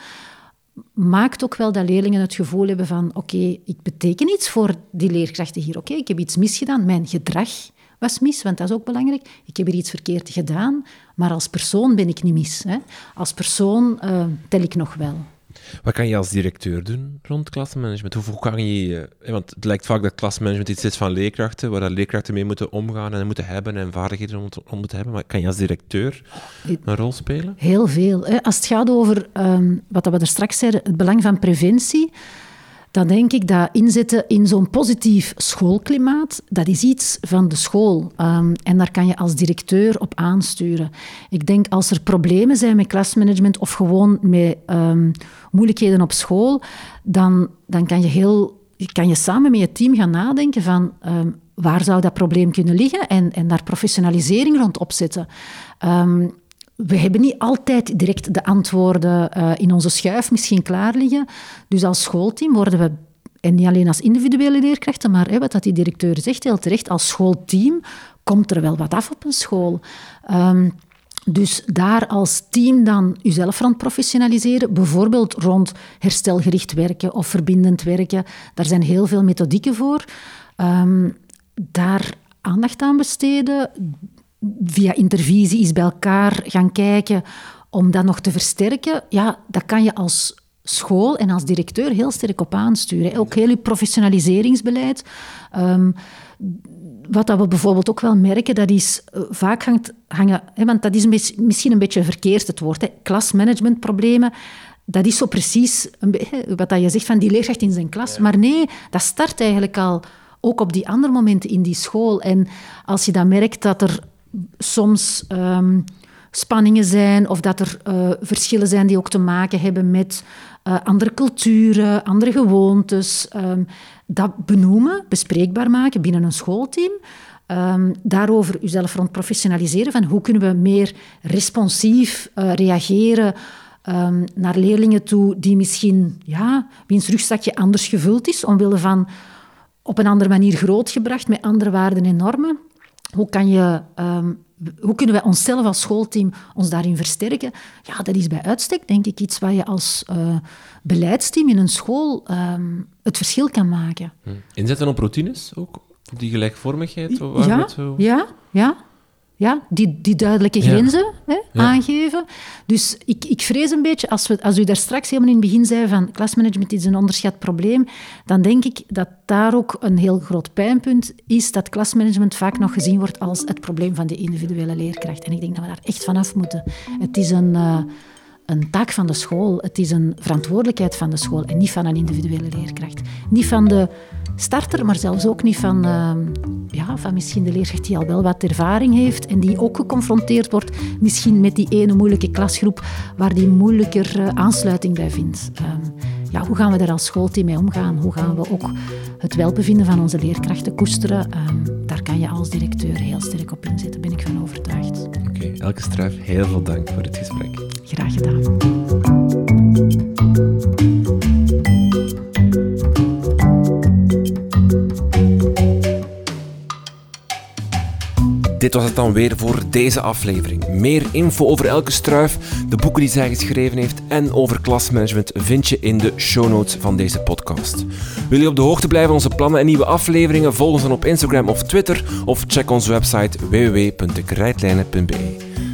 maakt ook wel dat leerlingen het gevoel hebben van oké, ik beteken iets voor die leerkrachten hier. Oké, ik heb iets misgedaan, mijn gedrag was mis, want dat is ook belangrijk. Ik heb hier iets verkeerd gedaan, maar als persoon ben ik niet mis. Hè. Als persoon uh, tel ik nog wel. Wat kan je als directeur doen rond klasmanagement? Hoe kan je, want het lijkt vaak dat klasmanagement iets is van leerkrachten, waar leerkrachten mee moeten omgaan en moeten hebben en vaardigheden om, om moeten hebben. Maar kan je als directeur een rol spelen? Heel veel. Als het gaat over um, wat we er straks zeiden, het belang van preventie dan denk ik dat inzetten in zo'n positief schoolklimaat, dat is iets van de school. Um, en daar kan je als directeur op aansturen. Ik denk als er problemen zijn met klasmanagement of gewoon met um, moeilijkheden op school, dan, dan kan, je heel, kan je samen met je team gaan nadenken van um, waar zou dat probleem kunnen liggen en, en daar professionalisering rond opzetten. Um, we hebben niet altijd direct de antwoorden uh, in onze schuif misschien klaar liggen. Dus als schoolteam worden we, en niet alleen als individuele leerkrachten, maar wat dat die directeur zegt heel terecht, als schoolteam komt er wel wat af op een school. Um, dus daar als team dan jezelf rond professionaliseren, bijvoorbeeld rond herstelgericht werken of verbindend werken, daar zijn heel veel methodieken voor. Um, daar aandacht aan besteden, via intervisie is bij elkaar gaan kijken om dat nog te versterken, ja, dat kan je als school en als directeur heel sterk op aansturen. Ook heel je professionaliseringsbeleid. Um, wat dat we bijvoorbeeld ook wel merken, dat is uh, vaak hangt, hangen, hè, want dat is misschien een beetje verkeerd het woord, hè, klasmanagementproblemen. Dat is zo precies hè, wat dat je zegt van die leerkracht in zijn klas. Maar nee, dat start eigenlijk al ook op die andere momenten in die school. En als je dan merkt dat er soms um, spanningen zijn of dat er uh, verschillen zijn die ook te maken hebben met uh, andere culturen, andere gewoontes. Um, dat benoemen, bespreekbaar maken binnen een schoolteam. Um, daarover uzelf rond professionaliseren van hoe kunnen we meer responsief uh, reageren naar leerlingen toe die misschien, ja, wiens rugzakje anders gevuld is, omwille van op een andere manier grootgebracht met andere waarden en normen. Hoe, kan je, um, hoe kunnen wij onszelf als schoolteam ons daarin versterken? Ja, dat is bij uitstek, denk ik, iets waar je als uh, beleidsteam in een school um, het verschil kan maken. Hm. Inzetten op routines ook? Op die gelijkvormigheid? Ja, ja, ja ja, die, die duidelijke grenzen hè, aangeven. Dus ik, ik vrees een beetje, als, we, als u daar straks helemaal in het begin zei van klasmanagement is een onderschat probleem, dan denk ik dat daar ook een heel groot pijnpunt is dat klasmanagement vaak nog gezien wordt als het probleem van de individuele leerkracht. En ik denk dat we daar echt vanaf moeten. Het is een... Uh, een taak van de school. Het is een verantwoordelijkheid van de school en niet van een individuele leerkracht. Niet van de starter, maar zelfs ook niet van, uh, ja, van misschien de leerkracht die al wel wat ervaring heeft en die ook geconfronteerd wordt misschien met die ene moeilijke klasgroep waar die moeilijker uh, aansluiting bij vindt. Um, ja, hoe gaan we daar als schoolteam mee omgaan? Hoe gaan we ook het welbevinden van onze leerkrachten koesteren? Um, daar kan je als directeur heel sterk op inzetten, ben ik van overtuigd. Oké, Elke Struif, heel veel dank voor het gesprek. Graag gedaan. Dit was het dan weer voor deze aflevering. Meer info over Elke Struif, de boeken die zij geschreven heeft en over klasmanagement vind je in de show notes van deze podcast. Wil je op de hoogte blijven van onze plannen en nieuwe afleveringen? Volg ons dan op Instagram of Twitter of check onze website www.dekrijtlijnen.be.